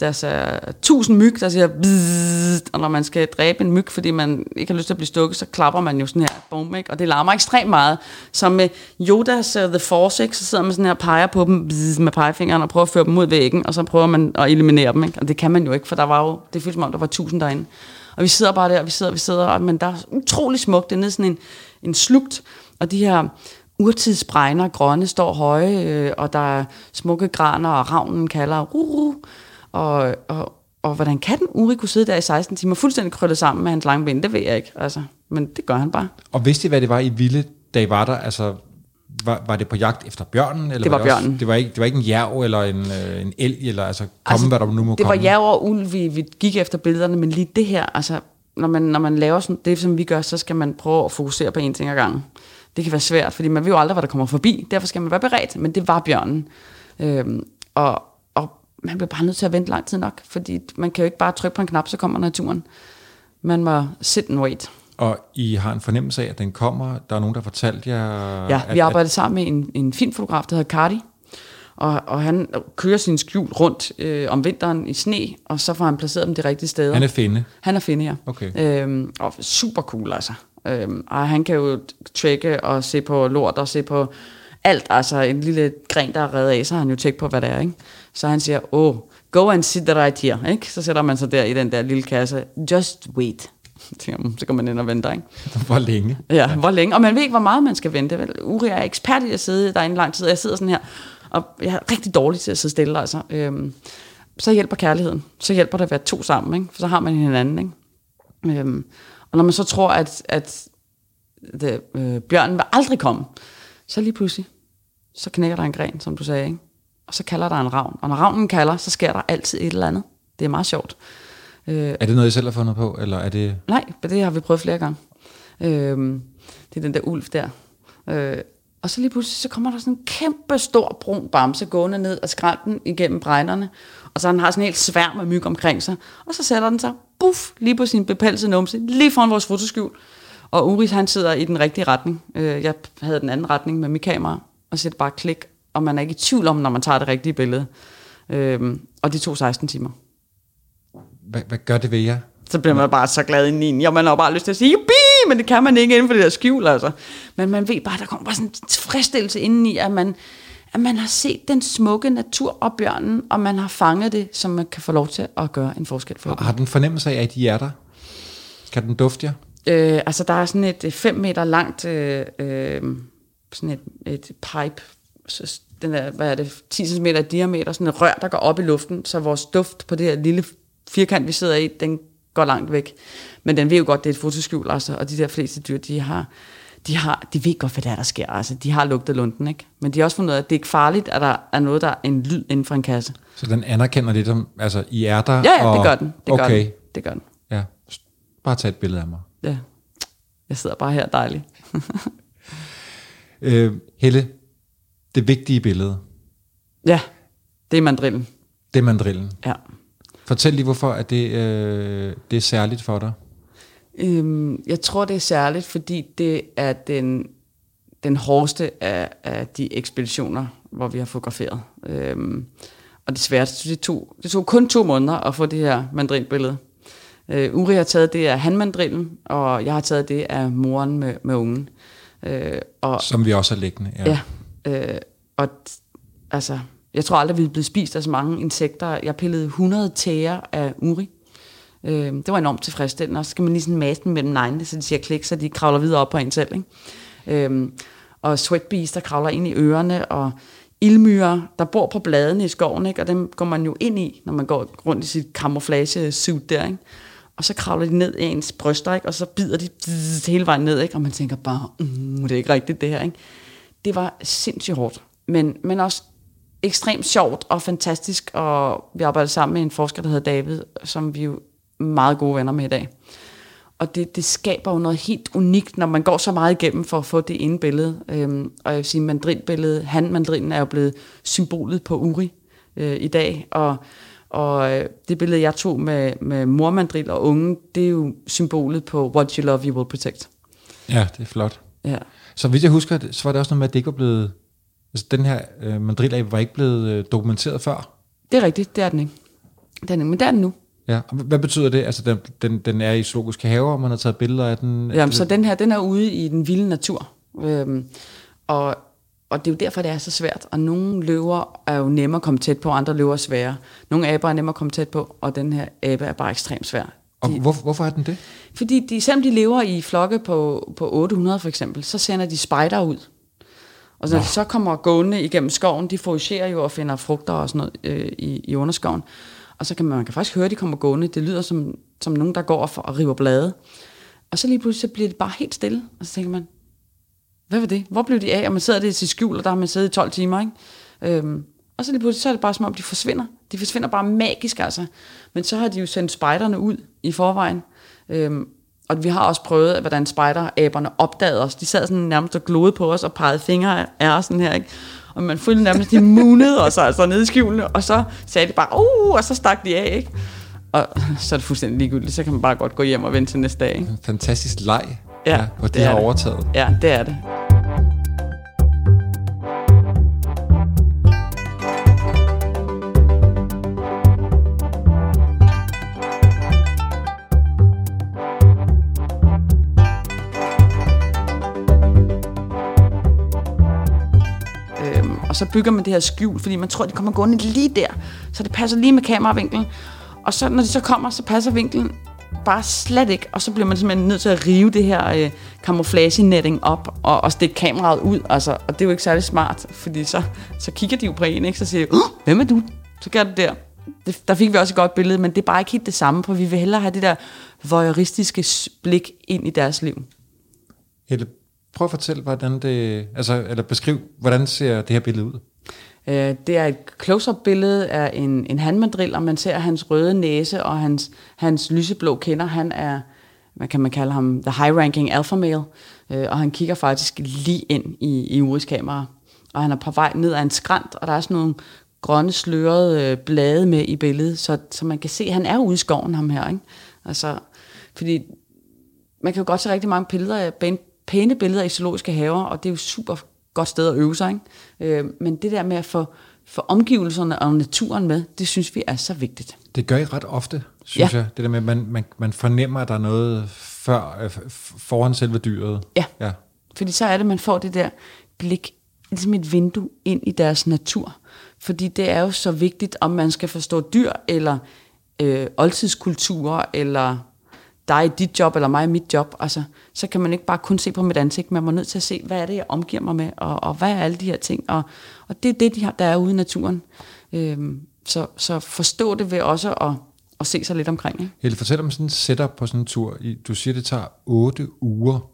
der er tusind myg, der siger bzzzt, og når man skal dræbe en myg, fordi man ikke har lyst til at blive stukket, så klapper man jo sådan her, boom, ikke? og det larmer ekstremt meget. Så med Yodas uh, The Force, ikke? så sidder man sådan her og peger på dem bzzzt, med pegefingeren og prøver at føre dem ud væggen, og så prøver man at eliminere dem, ikke? og det kan man jo ikke, for der var jo, det føles som om, der var tusind derinde. Og vi sidder bare der, og vi sidder, og vi sidder, og, men der er utrolig smukt, det er nede sådan en, en slugt, og de her urtidsbregner, grønne, står høje, øh, og der er smukke graner, og ravnen kalder, ru, og, og, og hvordan kan den Uri kunne sidde der i 16 timer, fuldstændig krøllet sammen med hans lange ben, det ved jeg ikke, altså. Men det gør han bare. Og vidste I, hvad det var, I ville, da I var der? Altså, var, var det på jagt efter bjørnen? Eller Det var det også- bjørnen. Det var, ikke, det var ikke en jerv eller en, øh, en elg, eller altså, komme, Altså, hvad der nu må Det komme. var jæv og ulv, vi, vi gik efter billederne, men lige det her, altså, når man, når man laver sådan, det, som vi gør, så skal man prøve at fokusere på en ting ad gangen. Det kan være svært, fordi man ved jo aldrig, hvad der kommer forbi. Derfor skal man være beredt, men det var bjørnen. Øhm, og man bliver bare nødt til at vente lang tid nok, fordi man kan jo ikke bare trykke på en knap, så kommer naturen. Man må sit and wait. Og I har en fornemmelse af, at den kommer. Der er nogen, der har fortalt jer... Ja, at, vi arbejder sammen med en, en filmfotograf, der hedder Cardi, og, og han kører sin skjul rundt øh, om vinteren i sne, og så får han placeret dem de rigtige steder. At, han er finde. Han er finde, ja. Okay. Øhm, og super cool, altså. Øhm, og han kan jo tjekke og se på lort og se på alt. Altså en lille gren, der er reddet af, så har han jo tjekket på, hvad det er, ikke? Så han siger, oh, go and sit right here, ikke? Så sætter man sig der i den der lille kasse. Just wait. Så tænker man, Så går man ind og venter, ikke? Hvor længe? Ja, ja, hvor længe. Og man ved ikke, hvor meget man skal vente. Vel? Uri er ekspert i at sidde derinde lang tid. Jeg sidder sådan her, og jeg er rigtig dårlig til at sidde stille. Altså. Øhm, så hjælper kærligheden. Så hjælper det at være to sammen. Ikke? For så har man hinanden. Ikke? Øhm, og når man så tror, at, at det, øh, bjørnen vil aldrig komme, så lige pludselig, så knækker der en gren, som du sagde. Ikke? Og så kalder der en ravn. Og når ravnen kalder, så sker der altid et eller andet. Det er meget sjovt. Øh, Er det noget, I selv har fundet på, eller er det... Nej, men det har vi prøvet flere gange. Øhm, det er den der ulv der. Øh, og så lige pludselig, så kommer der sådan en kæmpe stor brun bamse gående ned ad skrænten igennem bregnerne. Og så han har sådan en helt sværm af myg omkring sig. Og så sætter den sig, buff, lige på sin bepelsede numse, lige foran vores fotoskjul. Og Uris, han sidder i den rigtige retning. Øh, jeg havde den anden retning med mit kamera, og er det bare klik. Og man er ikke i tvivl om, når man tager det rigtige billede. Øhm, og det tog 16 timer. Hvad, hvad gør det ved jer? Så bliver man bare så glad ind i en. Ja, man har bare lyst til at sige, Jubi! men det kan man ikke inden for det der skjul, altså. Men man ved bare, der kommer bare sådan en tilfredsstillelse indeni, at man, at man har set den smukke natur og bjørnen, og man har fanget det, som man kan få lov til at gøre en forskel for. Har den fornemmelse af, at I er der? Kan den dufte jer? Øh, altså, der er sådan et 5 meter langt øh, øh, sådan et, et pipe, så den der, hvad er det, 10 cm i diameter, sådan et rør, der går op i luften, så vores duft på det her lille firkant, vi sidder i, den går langt væk. Men den ved jo godt, det er et fotoskjul, altså, og de der fleste dyr, de har, de, har, de ved godt, hvad der, er, der sker. Altså, de har lugtet lunden, ikke? Men de har også fundet ud af, at det er ikke farligt, at der er noget, der er en lyd inden for en kasse. Så den anerkender lidt om, altså I er der? Ja, ja, og, det gør den. Det gør okay, den. Det gør den. ja. Bare tag et billede af mig. Ja. Jeg sidder bare her dejligt. Øh, Helle, det vigtige billede, Ja, det er mandrillen. det er mandrillen. Ja. Fortæl lige, hvorfor at det, øh, det er særligt for dig. Øhm, jeg tror, det er særligt, fordi det er den, den hårdeste af, af de ekspeditioner, hvor vi har fotograferet. Øhm, og det sværeste, det tog, det tog kun to måneder at få det her mandrilbillede. Øh, Uri har taget det af handmandrillen, og jeg har taget det af moren med, med ungen. Øh, og, Som vi også har liggende. Ja. Øh, og altså, jeg tror aldrig, vi er blevet spist af så mange insekter. Jeg pillede 100 tæer af uri. Øh, det var enormt tilfredsstillende. Og så skal man lige sådan mase dem mellem neglene, så de siger klik, så de kravler videre op på en selv. Ikke? Øh, og sweatbees, der kravler ind i ørerne, og ildmyrer, der bor på bladene i skoven, ikke? og dem går man jo ind i, når man går rundt i sit camouflage-suit der. Ikke? Og så kravler de ned i ens bryster, ikke? og så bider de hele vejen ned, ikke? og man tænker bare, mm, det er ikke rigtigt det her. Ikke? Det var sindssygt hårdt, men, men også ekstremt sjovt og fantastisk, og vi arbejder sammen med en forsker, der hedder David, som vi jo meget gode venner med i dag. Og det, det skaber jo noget helt unikt, når man går så meget igennem for at få det ene billede. Øhm, og jeg vil sige, mandrilbilledet, han mandrillen er jo blevet symbolet på Uri. øh, i dag. Og, og øh, det billede, jeg tog med, med mormandril og unge, det er jo symbolet på what you love, you will protect. Ja, det er flot. Ja. Så hvis jeg husker, så var det også noget med, at det ikke var blevet... Altså, den her øh, mandrilabe var ikke blevet øh, dokumenteret før. Det er rigtigt, det er den ikke. Den er, men det er den nu. Ja, og hvad betyder det? Altså, den, den, den er i zoologiske haver, og man har taget billeder af den? Jamen, så den her, den er ude i den vilde natur. Øhm, og, og det er jo derfor, det er så svært. Og nogle løver er jo nemmere at komme tæt på, og andre løver er svære. Nogle aber er nemmere at komme tæt på, og den her abe er bare ekstremt svær. Og hvor, hvorfor er den det? Fordi de, selvom de lever i flokke på, på 800 for eksempel, så sender de spejder ud. Og når de så kommer gående igennem skoven, de foragerer jo og finder frugter og sådan noget øh, i, i underskoven. Og så kan man, man kan faktisk høre, at de kommer gående. Det lyder som, som nogen, der går og, og river blade. Og så lige pludselig så bliver det bare helt stille. Og så tænker man, hvad var det? Hvor blev de af? Og man sidder det til skjul, og der har man siddet i 12 timer, ikke? Øhm, og så lige pludselig så er det bare som om, de forsvinder. De forsvinder bare magisk, altså. Men så har de jo sendt spejderne ud i forvejen. Øhm, og vi har også prøvet, hvordan spejderaberne opdagede os. De sad sådan nærmest og glodede på os og pegede fingre af os sådan her, ikke? Og man følte nærmest, de munede os altså nede i skjulene, og så sagde de bare, uh, og så stak de af, ikke? Og så er det fuldstændig ligegyldigt, så kan man bare godt gå hjem og vente til næste dag, ikke? Fantastisk leg, Ja, hvor de det er har det. overtaget. Ja, det er det. Og så bygger man det her skjul, fordi man tror, de kommer gående lige der, så det passer lige med kameravinklen. Og så når de så kommer, så passer vinklen bare slet ikke, og så bliver man simpelthen nødt til at rive det her øh, camouflage-netting op og, og stikke kameraet ud, altså, og det er jo ikke særlig smart, fordi så, så kigger de jo på en, ikke? så siger de, hvem er du? Så gør det der. Det, der fik vi også et godt billede, men det er bare ikke helt det samme, for vi vil hellere have det der voyeuristiske blik ind i deres liv. Helle, prøv at fortælle, hvordan det... Altså, eller beskriv, hvordan ser det her billede ud? Øh, det er et close-up billede af en, en handmandril, og man ser hans røde næse og hans, hans lyseblå kinder. Han er, hvad kan man kalde ham, the high-ranking alpha male, øh, og han kigger faktisk lige ind i, i Uris kamera. Og han er på vej ned ad en skrant, og der er sådan nogle grønne slørede øh, blade med i billedet, så, så man kan se, at han er ude i skoven, ham her. Ikke? Altså, fordi man kan jo godt se rigtig mange billeder, af- pæne- billeder i zoologiske haver, og det er jo super godt sted at øve sig. Ikke? Øh, men det der med at få, få omgivelserne og naturen med, det synes vi er så vigtigt. Det gør I ret ofte, synes Ja. jeg. Det der med, at man, man, man fornemmer, at der er noget før, øh, foran selve dyret. Ja. ja. Fordi så er det, man får det der blik, ligesom et vindue ind i deres natur. Fordi det er jo så vigtigt, om man skal forstå dyr, eller øh, oldtidskulturer, eller dig i dit job, eller mig i mit job. Altså, så kan man ikke bare kun se på mit ansigt, man er nødt til at se, hvad er det, jeg omgiver mig med, og, og hvad er alle de her ting. Og, og det er det, de har, der er ude i naturen. Øhm, så, så forstå det ved også at, at se sig lidt omkring. Ikke? Helle, fortæl om sådan en setup på sådan en tur. Du siger, det tager 8 uger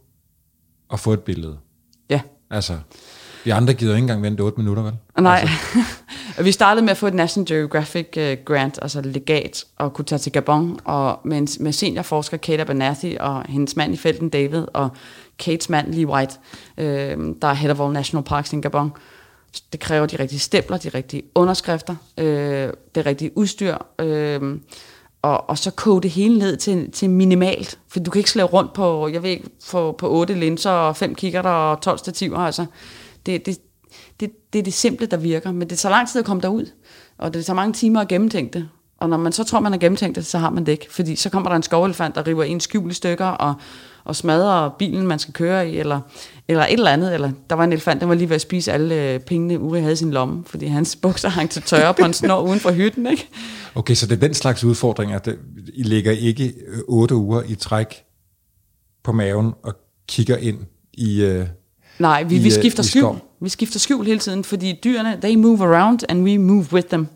at få et billede. Ja. Altså, vi andre gider ikke engang vente 8 minutter, vel? Nej. Altså. vi startede med at få et National Geographic uh, grant, altså legat, og kunne tage til Gabon, og med, en, med seniorforsker Kate Abernathy og hendes mand i felten David, og Kates mand Lee White, øh, der er head of all national parks i Gabon. Det kræver de rigtige stempler, de rigtige underskrifter, øh, det rigtige udstyr, øh, og, og så koge det hele ned til, til minimalt. For du kan ikke slæve rundt på, jeg ved ikke, på, på otte linser og fem kikkerter og 12 stativer. Altså, det, det, det, det er det simple, der virker. Men det tager lang tid at komme derud. Og det tager mange timer at gennemtænke det. Og når man så tror, man har gennemtænkt det, så har man det ikke. Fordi så kommer der en skovelefant, der river en skjul i stykker, og, og smadrer bilen, man skal køre i, eller, eller et eller andet. Eller der var en elefant, der var lige ved at spise alle øh, pengene, Uri havde i sin lomme, fordi hans bukser hang til tørre på en snor uden for hytten. Ikke? Okay, så det er den slags udfordringer. Det, øh, I ligger ikke øh, 8 uger i træk på maven og kigger ind i... Øh, Nej, vi, I, vi øh, skifter skjul. skov. Vi skifter skjul hele tiden, fordi dyrene, they move around, and we move with them.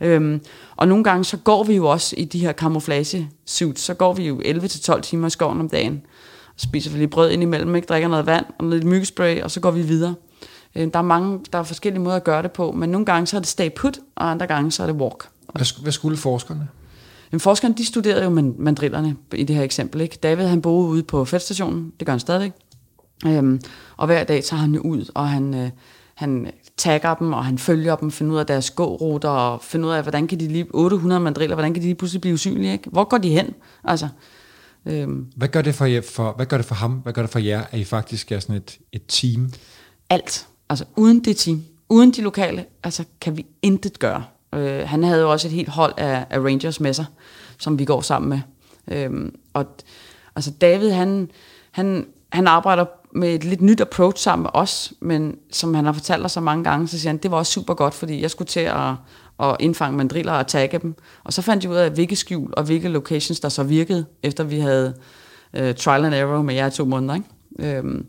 Øhm, og nogle gange, så går vi jo også i de her camouflage suits, så går vi jo 11-12 timer i skoven om dagen, og spiser vi lige brød indimellem, ikke? drikker noget vand og lidt myggespray, og så går vi videre. Øhm, der er mange, der er forskellige måder at gøre det på, men nogle gange så er det stay put, og andre gange så er det walk. hvad, hvad skulle forskerne? Men forskerne, de studerede jo man- mandrillerne i det her eksempel. Ikke? David, han boede ude på feltstationen, det gør han stadigvæk. Øhm, og hver dag tager han jo ud, og han, øh, han tagger dem, og han følger dem, finder ud af deres gåruter, og finder ud af, hvordan kan de lige, 800 mandriller, hvordan kan de lige pludselig blive usynlige, ikke? Hvor går de hen? Altså, øhm, hvad, gør det for, jer, for, hvad gør det for ham? Hvad gør det for jer, at I faktisk er sådan et, et team? Alt. Altså, uden det team, uden de lokale, altså, kan vi intet gøre. Øh, han havde jo også et helt hold af, af Rangers med sig, som vi går sammen med. Øhm, og altså, David, han, han, han arbejder med et lidt nyt approach sammen med os, men som han har fortalt os så mange gange, så siger han, det var også super godt, fordi jeg skulle til at, at indfange mandriller og tagge dem. Og så fandt jeg ud af, hvilke skjul og hvilke locations, der så virkede, efter vi havde uh, trial and error med jer i to måneder. Ikke? Øhm,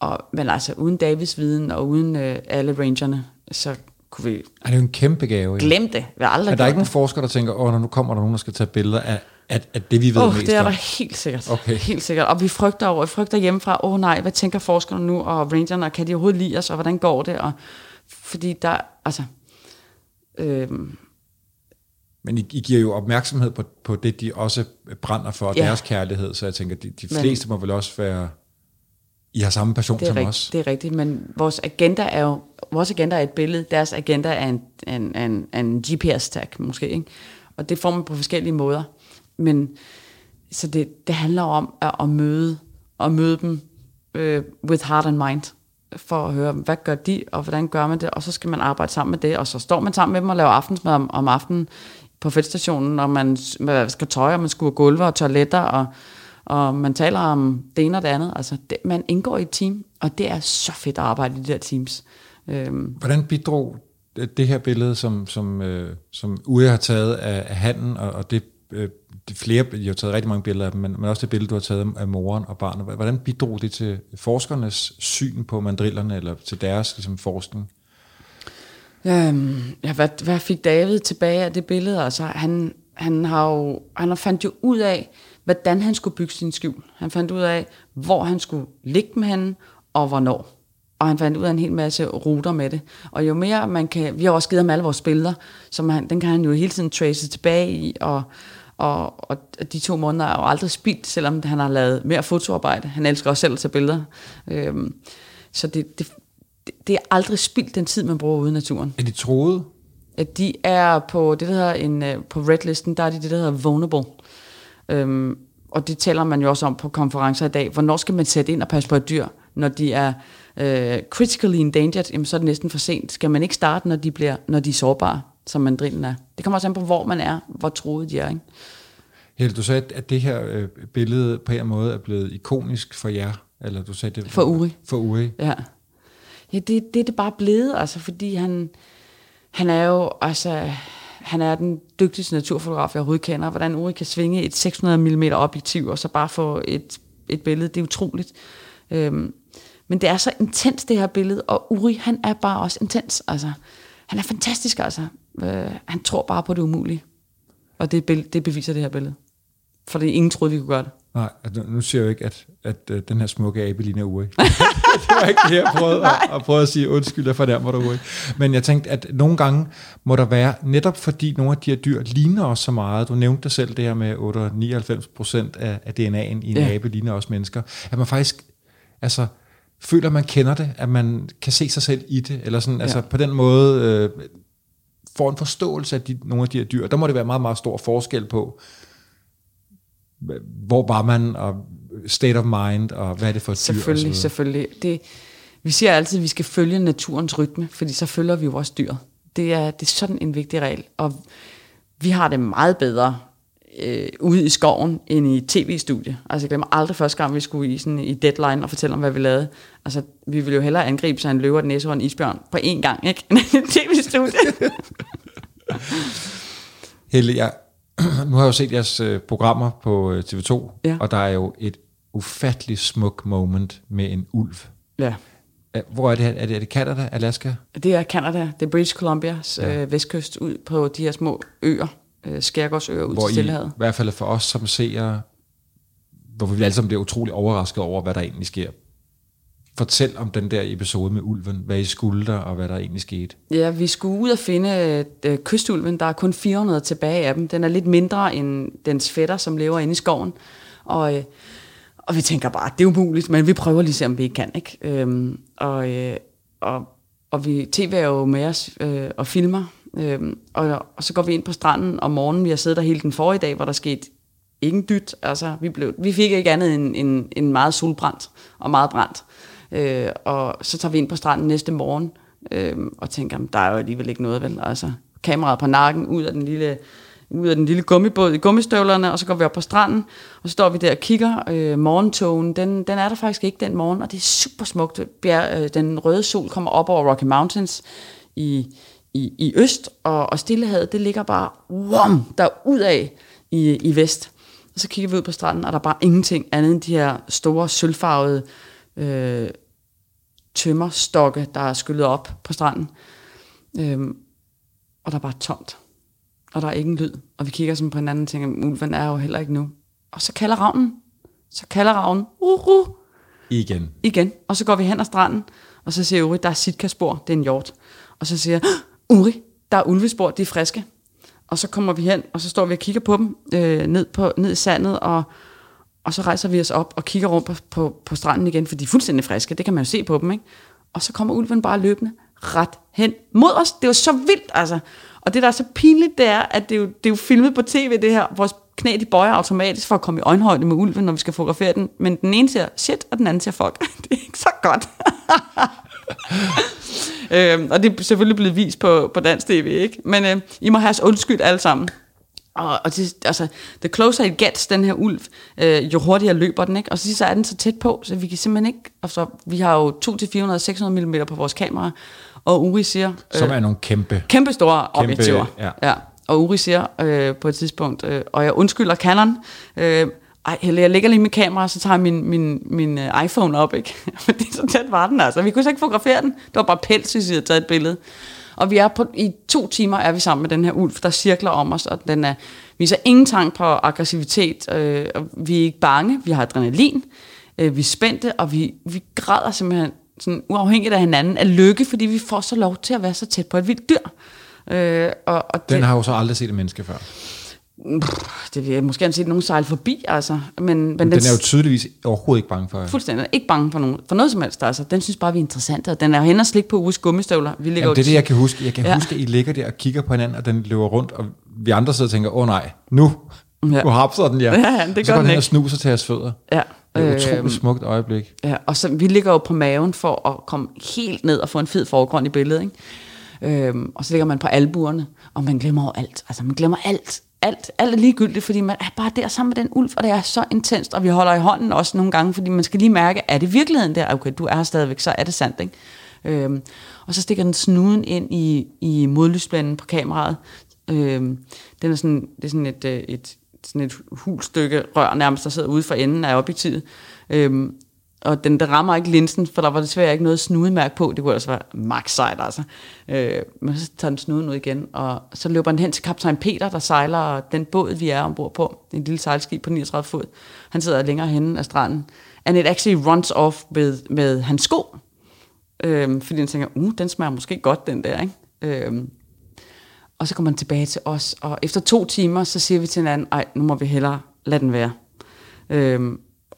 og, men altså, uden Davids viden og uden uh, alle rangerne, så kunne vi... Er det jo en kæmpe gave. Glem det. Vi aldrig er der ikke nogen forskere, der tænker, åh, nu kommer der nogen, der skal tage billeder af at, at det vi ved oh, mest det er der helt sikkert. Okay. Helt sikkert. Og vi frygter over, vi frygter hjemmefra, åh oh, nej, hvad tænker forskerne nu, og rangerne, og kan de overhovedet lide os, og hvordan går det? Og, fordi der, altså... Øhm, men I, I giver jo opmærksomhed på, på det, de også brænder for, ja. deres kærlighed, så jeg tænker, de, de fleste men, må vel også være... I har samme passion som rigt, os. Det er rigtigt, men vores agenda er jo vores agenda er et billede, deres agenda er en, en, en, en GPS-tag måske, ikke? og det får man på forskellige måder. Men så det, det handler om at, at møde, at møde dem øh, with heart and mind, for at høre, hvad gør de, og hvordan gør man det, og så skal man arbejde sammen med det, og så står man sammen med dem og laver aftensmad om, om aftenen på feltstationen, og man, man skal tøj, og man skuer gulve og toiletter, og, og man taler om det ene og det andet. Altså, det, man indgår i et team, og det er så fedt at arbejde i de der teams. Øhm. Hvordan bidrog det her billede, som, som, øh, som Uwe har taget af, af handen, og, og det øh, de flere, jeg har taget rigtig mange billeder af dem, men, men også det billede, du har taget af moren og barnet. Hvordan bidrog det til forskernes syn på mandrillerne, eller til deres ligesom, forskning? Øhm, ja, hvad, hvad fik David tilbage af det billede? Altså, han, han, har jo, han har fandt jo ud af, hvordan han skulle bygge sin skjul. Han fandt ud af, hvor han skulle ligge med hende, og hvornår. Og han fandt ud af en hel masse ruter med det. Og jo mere man kan... Vi har også givet ham alle vores billeder, som han, den kan han jo hele tiden trace tilbage i, og, og, og de to måneder er jo aldrig spildt, selvom han har lavet mere fotoarbejde. Han elsker også selv at tage billeder. Øhm, så det, det, det er aldrig spildt den tid, man bruger ude i naturen. Er de troede? At de er på det, der hedder en, øh, på redlisten, der er de det, der hedder vulnerable. Øhm, og det taler man jo også om på konferencer i dag. Hvornår skal man sætte ind og passe på et dyr, når de er øh, critically endangered, jamen, så er det næsten for sent. Skal man ikke starte, når de, bliver, når de er sårbare, som mandrillen er? Det kommer også an på, hvor man er, hvor troet de er. Ikke? Helle, du sagde, at det her øh, billede på en måde er blevet ikonisk for jer. Eller du sagde det for Uri. For Uri. Ja. Ja, det, det er det bare blevet, altså, fordi han, han er jo, altså, han er den dygtigste naturfotograf, jeg overhovedet kender. Hvordan Uri kan svinge et 600 mm objektiv, og så bare få et, et billede, det er utroligt. Øhm, men det er så intens, det her billede, og Uri, han er bare også intens. Altså, han er fantastisk, altså. Øh, han tror bare på det umulige. Og det, det beviser det her billede. For det ingen troede, vi kunne gøre det. Nej, altså, nu siger jeg jo ikke, at, at, at øh, den her smukke abe ligner Uri. det var ikke det, jeg prøvede at, at, prøve at sige undskyld, jeg fornærmer dig, Uri. Men jeg tænkte, at nogle gange må der være, netop fordi nogle af de her dyr ligner os så meget, du nævnte dig selv det her med 98 procent af, af DNA'en i en ja. abe ligner os mennesker, at man faktisk, altså føler, man kender det, at man kan se sig selv i det, eller sådan, altså ja. altså på den måde øh, får en forståelse af de, nogle af de her dyr. Der må det være meget, meget stor forskel på, hvor var man, og state of mind, og hvad er det for et dyr? Selvfølgelig, selvfølgelig. Det, vi siger altid, at vi skal følge naturens rytme, fordi så følger vi jo også dyr. Det er, det er sådan en vigtig regel, og vi har det meget bedre øh, ude i skoven end i tv-studie. Altså jeg glemmer aldrig første gang, vi skulle i, sådan, i deadline og fortælle om, hvad vi lavede. Altså vi ville jo hellere angribe sig en løver, et næse og en isbjørn på én gang, ikke? End i tv-studie. Helle, jeg, nu har jeg jo set jeres øh, programmer på øh, TV2, ja. og der er jo et ufatteligt smuk moment med en ulv. Ja. Hvor er det? Er det, er det Canada, Alaska? Det er Canada. Det er British Columbias ja. øh, vestkyst ud på de her små øer øh, skærgårdsøer ud hvor til Stillehavet. I, i hvert fald for os som ser, hvor vi alle sammen bliver utrolig overrasket over, hvad der egentlig sker. Fortæl om den der episode med ulven, hvad I skulle der, og hvad der egentlig skete. Ja, vi skulle ud og finde øh, kystulven. Der er kun 400 tilbage af dem. Den er lidt mindre end dens fætter, som lever inde i skoven. Og, øh, og vi tænker bare, det er umuligt, men vi prøver lige se, om vi ikke kan. Ikke? Øhm, og, øh, og og vi, tv er jo med os øh, og filmer, øh, og, og så går vi ind på stranden om morgenen. Vi har siddet der hele den forrige dag, hvor der skete ingen dyt. Altså, vi, blev, vi fik ikke andet end, end, end meget solbrændt og meget brændt. Øh, og så tager vi ind på stranden næste morgen øh, og tænker, der er jo alligevel ikke noget, vel? Altså, kameraet på nakken, ud af den lille ud af den lille gummibåd i gummistøvlerne, og så går vi op på stranden, og så står vi der og kigger. Øh, morgentogen, den, den er der faktisk ikke den morgen, og det er super smukt. Bjerg, øh, den røde sol kommer op over Rocky Mountains i, i, i øst, og, og Stillehavet, det ligger bare wham, der ud af i, i vest. Og så kigger vi ud på stranden, og der er bare ingenting andet end de her store, sølvfarvede øh, tømmerstokke, der er skyllet op på stranden. Øhm, og der er bare tomt. Og der er ingen lyd. Og vi kigger sådan på hinanden og tænker, ulven er jo heller ikke nu. Og så kalder ravnen. Så kalder ravnen. Uh, uh, Igen. igen. Og så går vi hen ad stranden, og så siger Uri, der er sitka-spor, det er en hjort. Og så siger jeg, Uri, der er ulvespor, de er friske. Og så kommer vi hen, og så står vi og kigger på dem øh, ned, på, ned i sandet, og, og så rejser vi os op og kigger rundt på, på, på stranden igen, for de er fuldstændig friske, det kan man jo se på dem, ikke? Og så kommer ulven bare løbende ret hen mod os. Det var så vildt, altså. Og det, der er så pinligt, det er, at det er jo, det er jo filmet på tv, det her. Vores knæ, de bøjer automatisk for at komme i øjenhøjde med ulven, når vi skal fotografere den. Men den ene siger shit, og den anden siger fuck. det er ikke så godt. øhm, og det er selvfølgelig blevet vist på, på dansk tv, ikke? Men øh, I må have os undskyld alle sammen. Og, og det, altså, the closer it gets, den her ulv, øh, jo hurtigere løber den, ikke? Og så, så er den så tæt på, så vi kan simpelthen ikke... Altså, vi har jo 200-400-600 mm på vores kamera, og Uri siger... Øh, Som er nogle kæmpe... Kæmpe store Kæmpe, objektiver. ja. ja. Og Uri siger øh, på et tidspunkt, øh, og jeg undskylder Canon, øh, ej, Helle, jeg lægger lige mit kamera, så tager jeg min, min, min uh, iPhone op, ikke? Fordi så tæt var den altså. Vi kunne så ikke fotografere den. Det var bare pels, hvis vi havde taget et billede. Og vi er på, i to timer er vi sammen med den her ulv, der cirkler om os, og den er, viser ingen tank på aggressivitet. Øh, og vi er ikke bange, vi har adrenalin, øh, vi er spændte, og vi, vi græder simpelthen sådan uafhængigt af hinanden af lykke, fordi vi får så lov til at være så tæt på et vildt dyr. Øh, og, og Den det, har jo så aldrig set et menneske før. Det vil jeg måske have set nogen sejle forbi, altså. Men, men Men den er jo tydeligvis overhovedet ikke bange for. fuldstændig ikke bange for, nogen, for noget som helst. Altså. Den synes bare, vi er interessante, og den er hen og slik på uges gummistøvler. Vi ligger Jamen, det er det, jeg kan huske. Jeg kan Ja. huske, at I ligger der og kigger på hinanden, og den løber rundt, og vi andre sidder og tænker, åh oh, nej, nu, Ja. nu hapser den. Ja, ja, det gør så går den den hen og snuser til jeres fødder. Ja, Det er et utroligt øhm, smukt øjeblik. Ja, og så, vi ligger jo på maven for at komme helt ned og få en fed forgrund i billedet. Ikke? Øhm, og så ligger man på albuerne, og man glemmer jo alt. Altså man glemmer alt. Alt, alt er ligegyldigt, fordi man er bare der sammen med den ulv, og det er så intenst, og vi holder i hånden også nogle gange, fordi man skal lige mærke, er det virkeligheden der? Okay, du er her stadigvæk, så er det sandt, ikke? Øhm, og så stikker den snuden ind i, i modlysblænden på kameraet. Øhm, den er sådan, det er sådan et, et, et, sådan et hulstykke rør nærmest, der sidder ude for enden af objektivet. Øhm, og den der rammer ikke linsen, for der var desværre ikke noget snudemærke på. Det kunne altså være max sejt, altså. Øh, men så tager den snuden ud igen, og så løber den hen til kaptajn Peter, der sejler den båd, vi er ombord på. En lille sejlskib på 39 fod. Han sidder længere henne af stranden. And it actually runs off med, med hans sko. Øh, fordi han tænker, uh, den smager måske godt, den der, ikke? Øh, og så kommer han tilbage til os, og efter to timer, så siger vi til hinanden, ej, nu må vi hellere lade den være. Øh,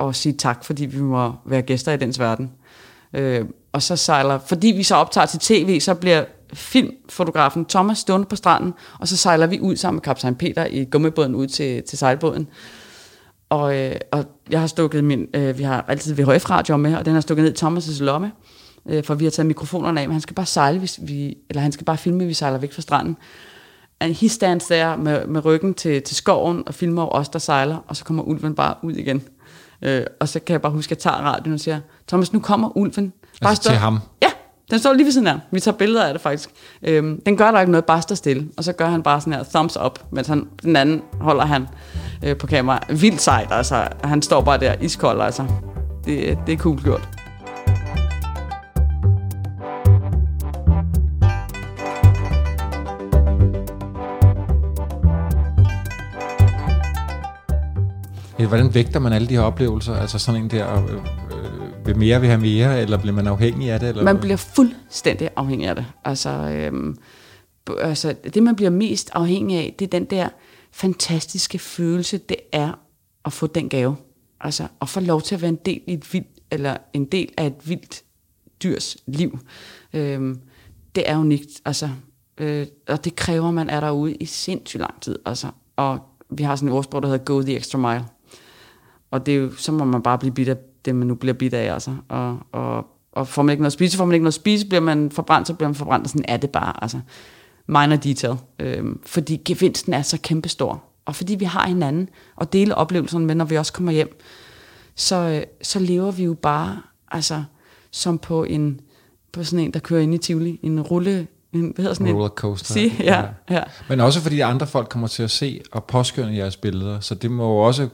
og sige tak, fordi vi må være gæster i dens verden. Øh, og så sejler, fordi vi så optager til tv, så bliver filmfotografen Thomas stående på stranden, og så sejler vi ud sammen med kaptajn Peter i gummibåden ud til, til sejlbåden. Og, øh, og jeg har stukket min, øh, vi har altid VHF-radio med, og den har stukket ned i Thomas' lomme, øh, for vi har taget mikrofonerne af, men han skal bare sejle, hvis vi, eller han skal bare filme, hvis vi sejler væk fra stranden. And he stands der med, med ryggen til, til skoven og filmer os, der sejler, og så kommer ulven bare ud igen. Øh, og så kan jeg bare huske, at jeg tager radioen og siger, Thomas, nu kommer ulven. Bare Altså til ham? Ja, den står lige ved siden af. Vi tager billeder af det faktisk. Øhm, den gør der ikke noget, bare står stille. Og så gør han bare sådan her thumbs up, mens han, den anden holder han øh, på kamera. Vildt sejt, altså. Han står bare der iskold, altså. Det, det er cool gjort. Hvordan vægter man alle de her oplevelser? Altså sådan en der, øh, øh, vil mere vil have mere, eller bliver man afhængig af det? Eller? Man bliver fuldstændig afhængig af det. Altså, b- altså, det, man bliver mest afhængig af, det er den der fantastiske følelse, det er at få den gave. Altså, at få lov til at være en del, i et vildt, eller en del af et vildt dyrs liv. Øhm, det er unikt, altså, øh, og det kræver, at man er derude i sindssygt lang tid, altså, og vi har sådan et ordsprog, der hedder go the extra mile, og det er jo, så må man bare blive bidt af det, man nu bliver bidt af, altså, og, og, og får man ikke noget at spise, får man ikke noget at spise, bliver man forbrændt, så bliver man forbrændt, og sådan er det bare, altså, minor detail, øh, fordi gevinsten er så kæmpestor, og fordi vi har hinanden og dele oplevelserne med, når vi også kommer hjem, så, øh, så lever vi jo bare, altså, som på en, på sådan en, der kører ind i Tivoli, en rulle, en, hvad hedder sådan Rollercoaster. en? Sige, ja, ja. Men også fordi andre folk kommer til at se og påskynde jeres billeder, så det må jo også,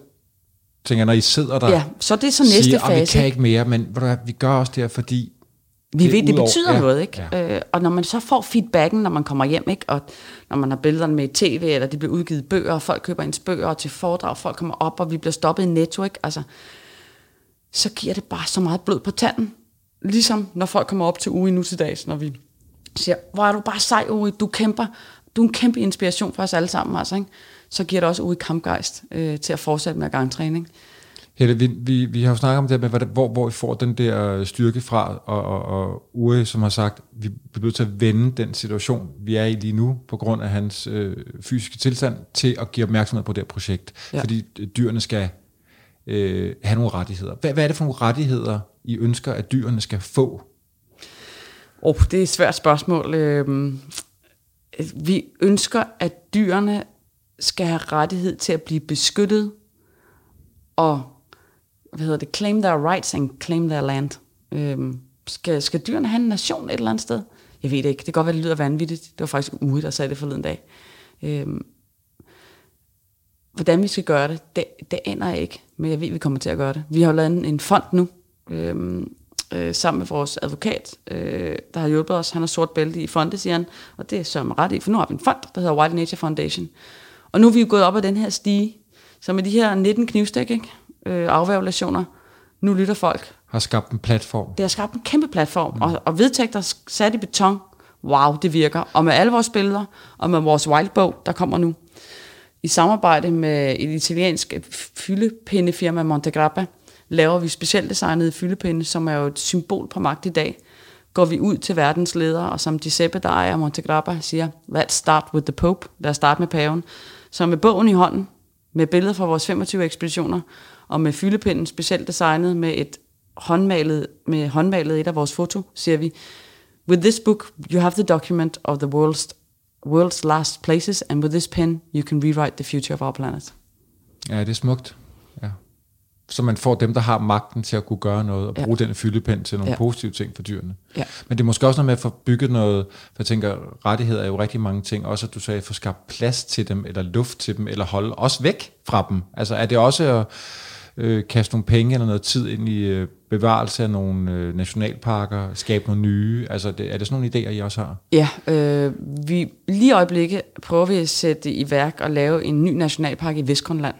tænker når I sidder der, Ja, så det er så næste siger, "Ah, vi fase. kan ikke mere, men hvad, vi gør også det her, fordi Vi det ved, det betyder ja, noget, ikke? ja. Øh, og når man så får feedbacken, når man kommer hjem, ikke? Og når man har billederne med i tv, eller de bliver udgivet bøger, og folk køber ens bøger og til foredrag, folk kommer op, og vi bliver stoppet i netto, ikke? Altså, så giver det bare så meget blod på tanden. Ligesom når folk kommer op til uge nu til dags, når vi siger, hvor er du bare sej, Uri, du kæmper, du er en kæmpe inspiration for os alle sammen, altså, ikke? Så giver det også Uri kampgejst øh, til at fortsætte med gangtræning. Helle, vi, vi, vi har jo snakket om det her med, hvor, hvor vi får den der styrke fra, og, og, og Uri, som har sagt, vi bliver nødt til at vende den situation, vi er i lige nu, på grund af hans øh, fysiske tilstand, til at give opmærksomhed på det her projekt. Ja. Fordi øh, dyrene skal øh, have nogle rettigheder. Hvad, hvad er det for nogle rettigheder, I ønsker, at dyrene skal få? Oh, det er et svært spørgsmål. Øhm, vi ønsker, at dyrene skal have rettighed til at blive beskyttet og hvad hedder det, claim their rights and claim their land. Øhm, skal, skal dyrene have en nation et eller andet sted? Jeg ved det ikke. Det kan godt være, det lyder vanvittigt. Det var faktisk Uge, der sagde det forleden dag. Øhm, hvordan vi skal gøre det, det, det aner jeg ikke, men jeg ved, vi kommer til at gøre det. Vi har jo lavet en, en fond nu, øhm, øh, sammen med vores advokat, øh, der har hjulpet os. Han har sort bælte i fonde, siger han, og det er så ret i, for nu har vi en fond, der hedder Wild Nature Foundation. Og nu er vi jo gået op ad den her stige, så med de her 19 knivstik, ikke? Øh, afværgelationer, nu lytter folk. Har skabt en platform. Det har skabt en kæmpe platform, mm. og, og vedtægter sat i beton. Wow, det virker. Og med alle vores billeder, og med vores wildbog, der kommer nu, i samarbejde med et italiensk fyldepindefirma Montegrappa, laver vi specielt designede fyldepinde, som er jo et symbol på magt i dag. Går vi ud til verdens ledere, og som Giuseppe, der ejer Montegrappa, siger, let's start with the Pope, lad os starte med paven. Så med bogen i hånden, med billeder fra vores 25 ekspeditioner, og med fyldepinden specielt designet med et håndmalet, med håndmalet et af vores foto, siger vi, With this book, you have the document of the world's, world's last places, and with this pen, you can rewrite the future of our planet. Ja, det er smukt. Ja. Så man får dem, der har magten til at kunne gøre noget, og Ja. bruge den fyldepind til nogle Ja. ja. positive ting for dyrene. Ja. Men det er måske også noget med at få bygget noget, for jeg tænker, rettigheder er jo rigtig mange ting, også at du sagde, at få skabt plads til dem, eller luft til dem, eller holde os væk fra dem. Altså er det også at øh, kaste nogle penge eller noget tid ind i øh, bevarelse af nogle øh, nationalparker, skabe nogle nye, altså det, er det sådan nogle idéer, I også har? Ja, øh, vi, lige i øjeblikket prøver vi at sætte i værk og lave en ny nationalpark i Vestgrønland.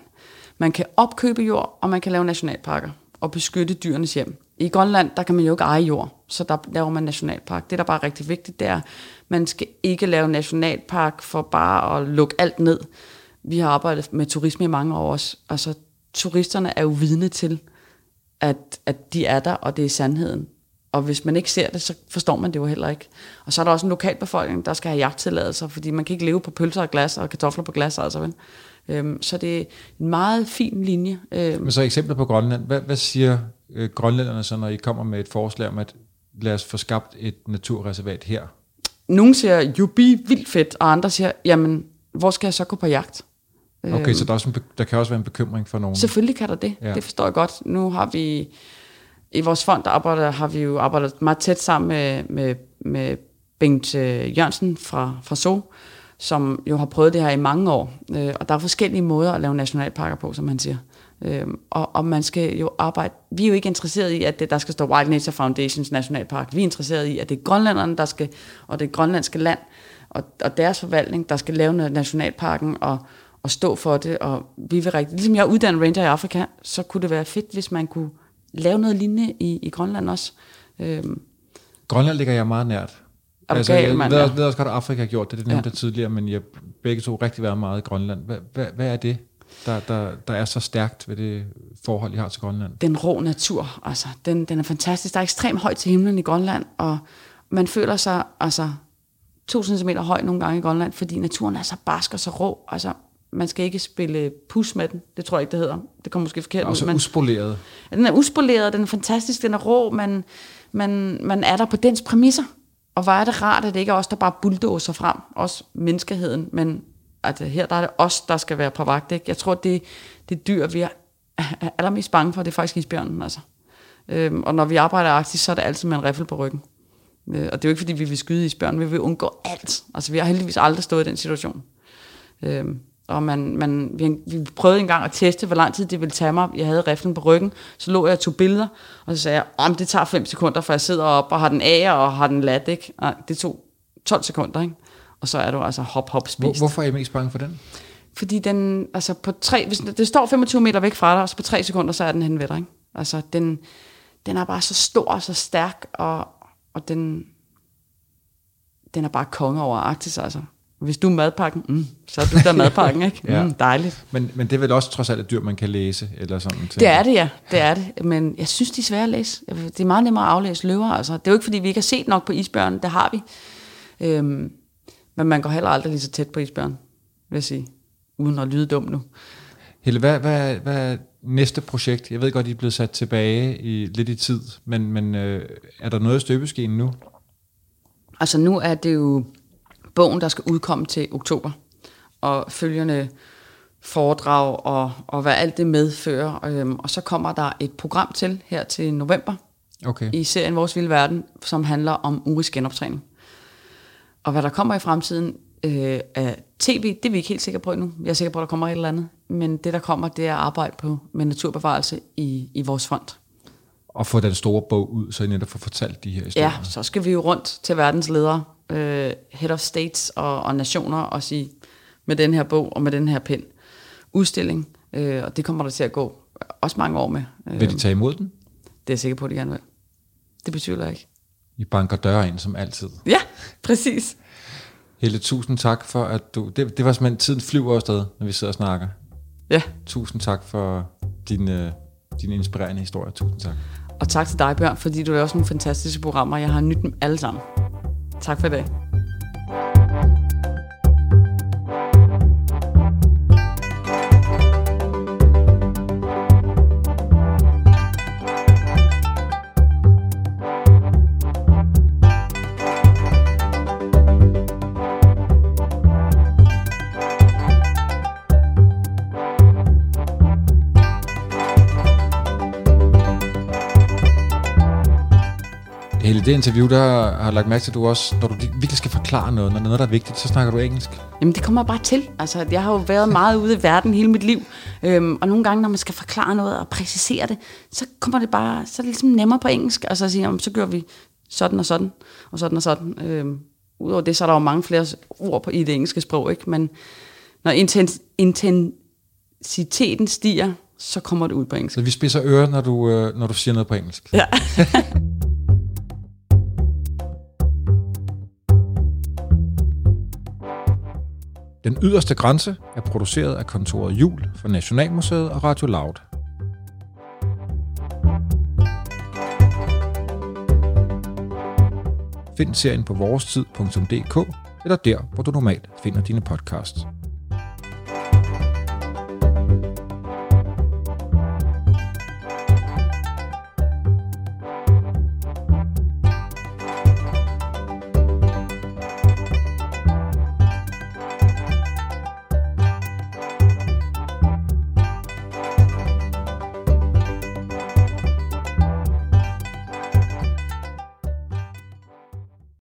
Man kan opkøbe jord, og man kan lave nationalparker og beskytte dyrenes hjem. I Grønland, der kan man jo ikke eje jord, så der laver man nationalpark. Det, der bare er rigtig vigtigt, det er, man skal ikke lave nationalpark for bare at lukke alt ned. Vi har arbejdet med turisme i mange år også. Altså, turisterne er jo vidne til, at, at de er der, og det er sandheden. Og hvis man ikke ser det, så forstår man det jo heller ikke. Og så er der også en lokalbefolkning, der skal have jagttilladelser, fordi man kan ikke leve på pølser og glas og kartofler på glas, altså vel. Øhm, så det er en meget fin linje. Øhm, Men så eksempler på Grønland. Hvad, hvad siger øh, grønlænderne så, når I kommer med et forslag om, at lad os få skabt et naturreservat her? nogle siger, jubi, vildt fedt, og andre siger, jamen, hvor skal jeg så gå på jagt? Okay, så der, er også en, der kan også være en bekymring for nogen. Selvfølgelig kan der det. Ja. Ja. Det forstår jeg godt. Nu har vi i vores fond, der arbejder, har vi jo arbejdet meget tæt sammen med, med, med Bengt øh, Jørgensen fra, fra SO, som jo har prøvet det her i mange år. Øh, og der er forskellige måder at lave nationalparker på, som han siger. Øh, og, og man skal jo arbejde... Vi er jo ikke interesseret i, at det, der skal stå Wild Nature Foundations Nationalpark. Vi er interesseret i, at det er grønlænderne, der skal, og det grønlandske land, og, og deres forvaltning, der skal lave nationalparken, og, og stå for det, og vi vil rigtig, ligesom jeg er uddannet ranger i Afrika, så kunne det være fedt, hvis man kunne lave noget lignende i, i Grønland også. Øhm, Grønland ligger jeg meget nært. Er du altså, gal, jeg mand, ved, også, ved også godt, at Afrika har gjort det, det nævnte Ja. tidligere, men jeg begge to rigtig været meget i Grønland. Hvad, hvad, hvad er det, der, der, der er så stærkt ved det forhold, I har til Grønland? den rå natur, altså, den, den er fantastisk. Der er ekstremt højt til himlen i Grønland, og man føler sig altså to centimeter høj nogle gange i Grønland, fordi naturen er så barsk og så rå. Altså, man skal ikke spille pus med den. Det tror jeg ikke, det hedder. Det kommer måske forkert Også ud. men- uspoleret. Ja, Den er uspoleret, den er fantastisk, den er rå, man, man, man er der på dens præmisser. Og hvor er det rart, at det ikke er os, der bare bulldozer frem, også menneskeheden, men at her der er det os, der skal være på vagt. Ikke? Jeg tror, det, det dyr, vi er er allermest bange for, det er faktisk isbjørnen. Altså. Øhm, og når vi arbejder i så er det altid med en riffel på ryggen. Øh, og det er jo ikke, fordi vi vil skyde isbjørnen, vi vil undgå alt. Altså, vi har heldigvis aldrig stået i den situation. Øhm, og man, man, vi, vi prøvede engang at teste, hvor lang tid det ville tage mig. Jeg havde riflen på ryggen, så lå jeg og tog billeder, og så sagde jeg, om det tager 5 sekunder, for jeg sidder op og har den af og har den lat, ikke? Nej, det tog 12 sekunder, ikke? Og så er du altså hop, hop, spist. Hvor, hvorfor er I mest bange for den? Fordi den, altså på tre, hvis det står 25 meter væk fra dig, og så på tre sekunder, så er den hen ved dig, ikke? Altså, den, den er bare så stor og så stærk, og, og den, den er bare konge over Arktis, altså. Hvis du er madpakken, mm, så er du der madpakken, ikke? Ja. Mm, dejligt. Men, men det er vel også trods alt et dyr, man kan læse, eller sådan Det er det, ja. Det er det. Men jeg synes, de er svære at læse. Det er meget nemmere at aflæse løver. Altså. Det er jo ikke, fordi vi ikke har set nok på isbjørnen. Det har vi. Øhm, men man går heller aldrig lige så tæt på isbjørnen, vil jeg sige. Uden at lyde dum nu. Helle, hvad, hvad, hvad er næste projekt? Jeg ved godt, I er blevet sat tilbage i lidt i tid, men, men øh, er der noget i støbeskeen nu? Altså nu er det jo bogen, der skal udkomme til oktober. Og følgende foredrag og, og hvad alt det medfører. Øhm, og så kommer der et program til her til november Okay. i serien Vores Vilde Verden, som handler om urisk genoptræning. Og hvad der kommer i fremtiden øh, af tv, det er vi ikke helt sikre på endnu. Jeg er sikker på, at der kommer et eller andet. Men det, der kommer, det er arbejde på, med naturbevarelse i, i vores fond. Og få den store bog ud, så I netop får fortalt de her historier. Ja, så skal vi jo rundt til verdens ledere, øh, head of states og, og nationer, og sige, med den her bog og med den her pen, udstilling, øh, og det kommer der til at gå også mange år med. Øh, Vil de tage imod den? det er jeg sikker på, at de gerne vil. Det betyder jeg ikke. I banker døre ind som altid. Ja, præcis. Helle, tusind tak for, at du... Det, det var simpelthen, tiden flyver afsted, når vi sidder og snakker. Ja, Tusind tak for din, øh, din inspirerende historie. Tusind tak. og tak til dig, Bjørn, fordi du laver sådan nogle fantastiske programmer. Jeg har nydt dem alle sammen. Tak for i dag. Det interview, der har jeg lagt mærke til, at du også, når du virkelig skal forklare noget, når er noget, der er vigtigt, så snakker du engelsk. Jamen, det kommer bare til. Altså, jeg har jo været meget ude i verden hele mit liv. Øhm, og nogle gange, når man skal forklare noget og præcisere det, så kommer det bare, så er det ligesom nemmere på engelsk. Og så siger jamen, så gør vi sådan og sådan, og sådan og sådan. Øhm, Udover det, så er der jo mange flere ord på, i det engelske sprog, ikke? Men når intens, intensiteten stiger, så kommer det ud på engelsk. Så vi spidser ører, når du, øh, når du siger noget på engelsk. Ja. Den yderste grænse er produceret af kontoret Jul for Nationalmuseet og Radio Loud. Find serien på vorestid.dk eller der, hvor du normalt finder dine podcasts.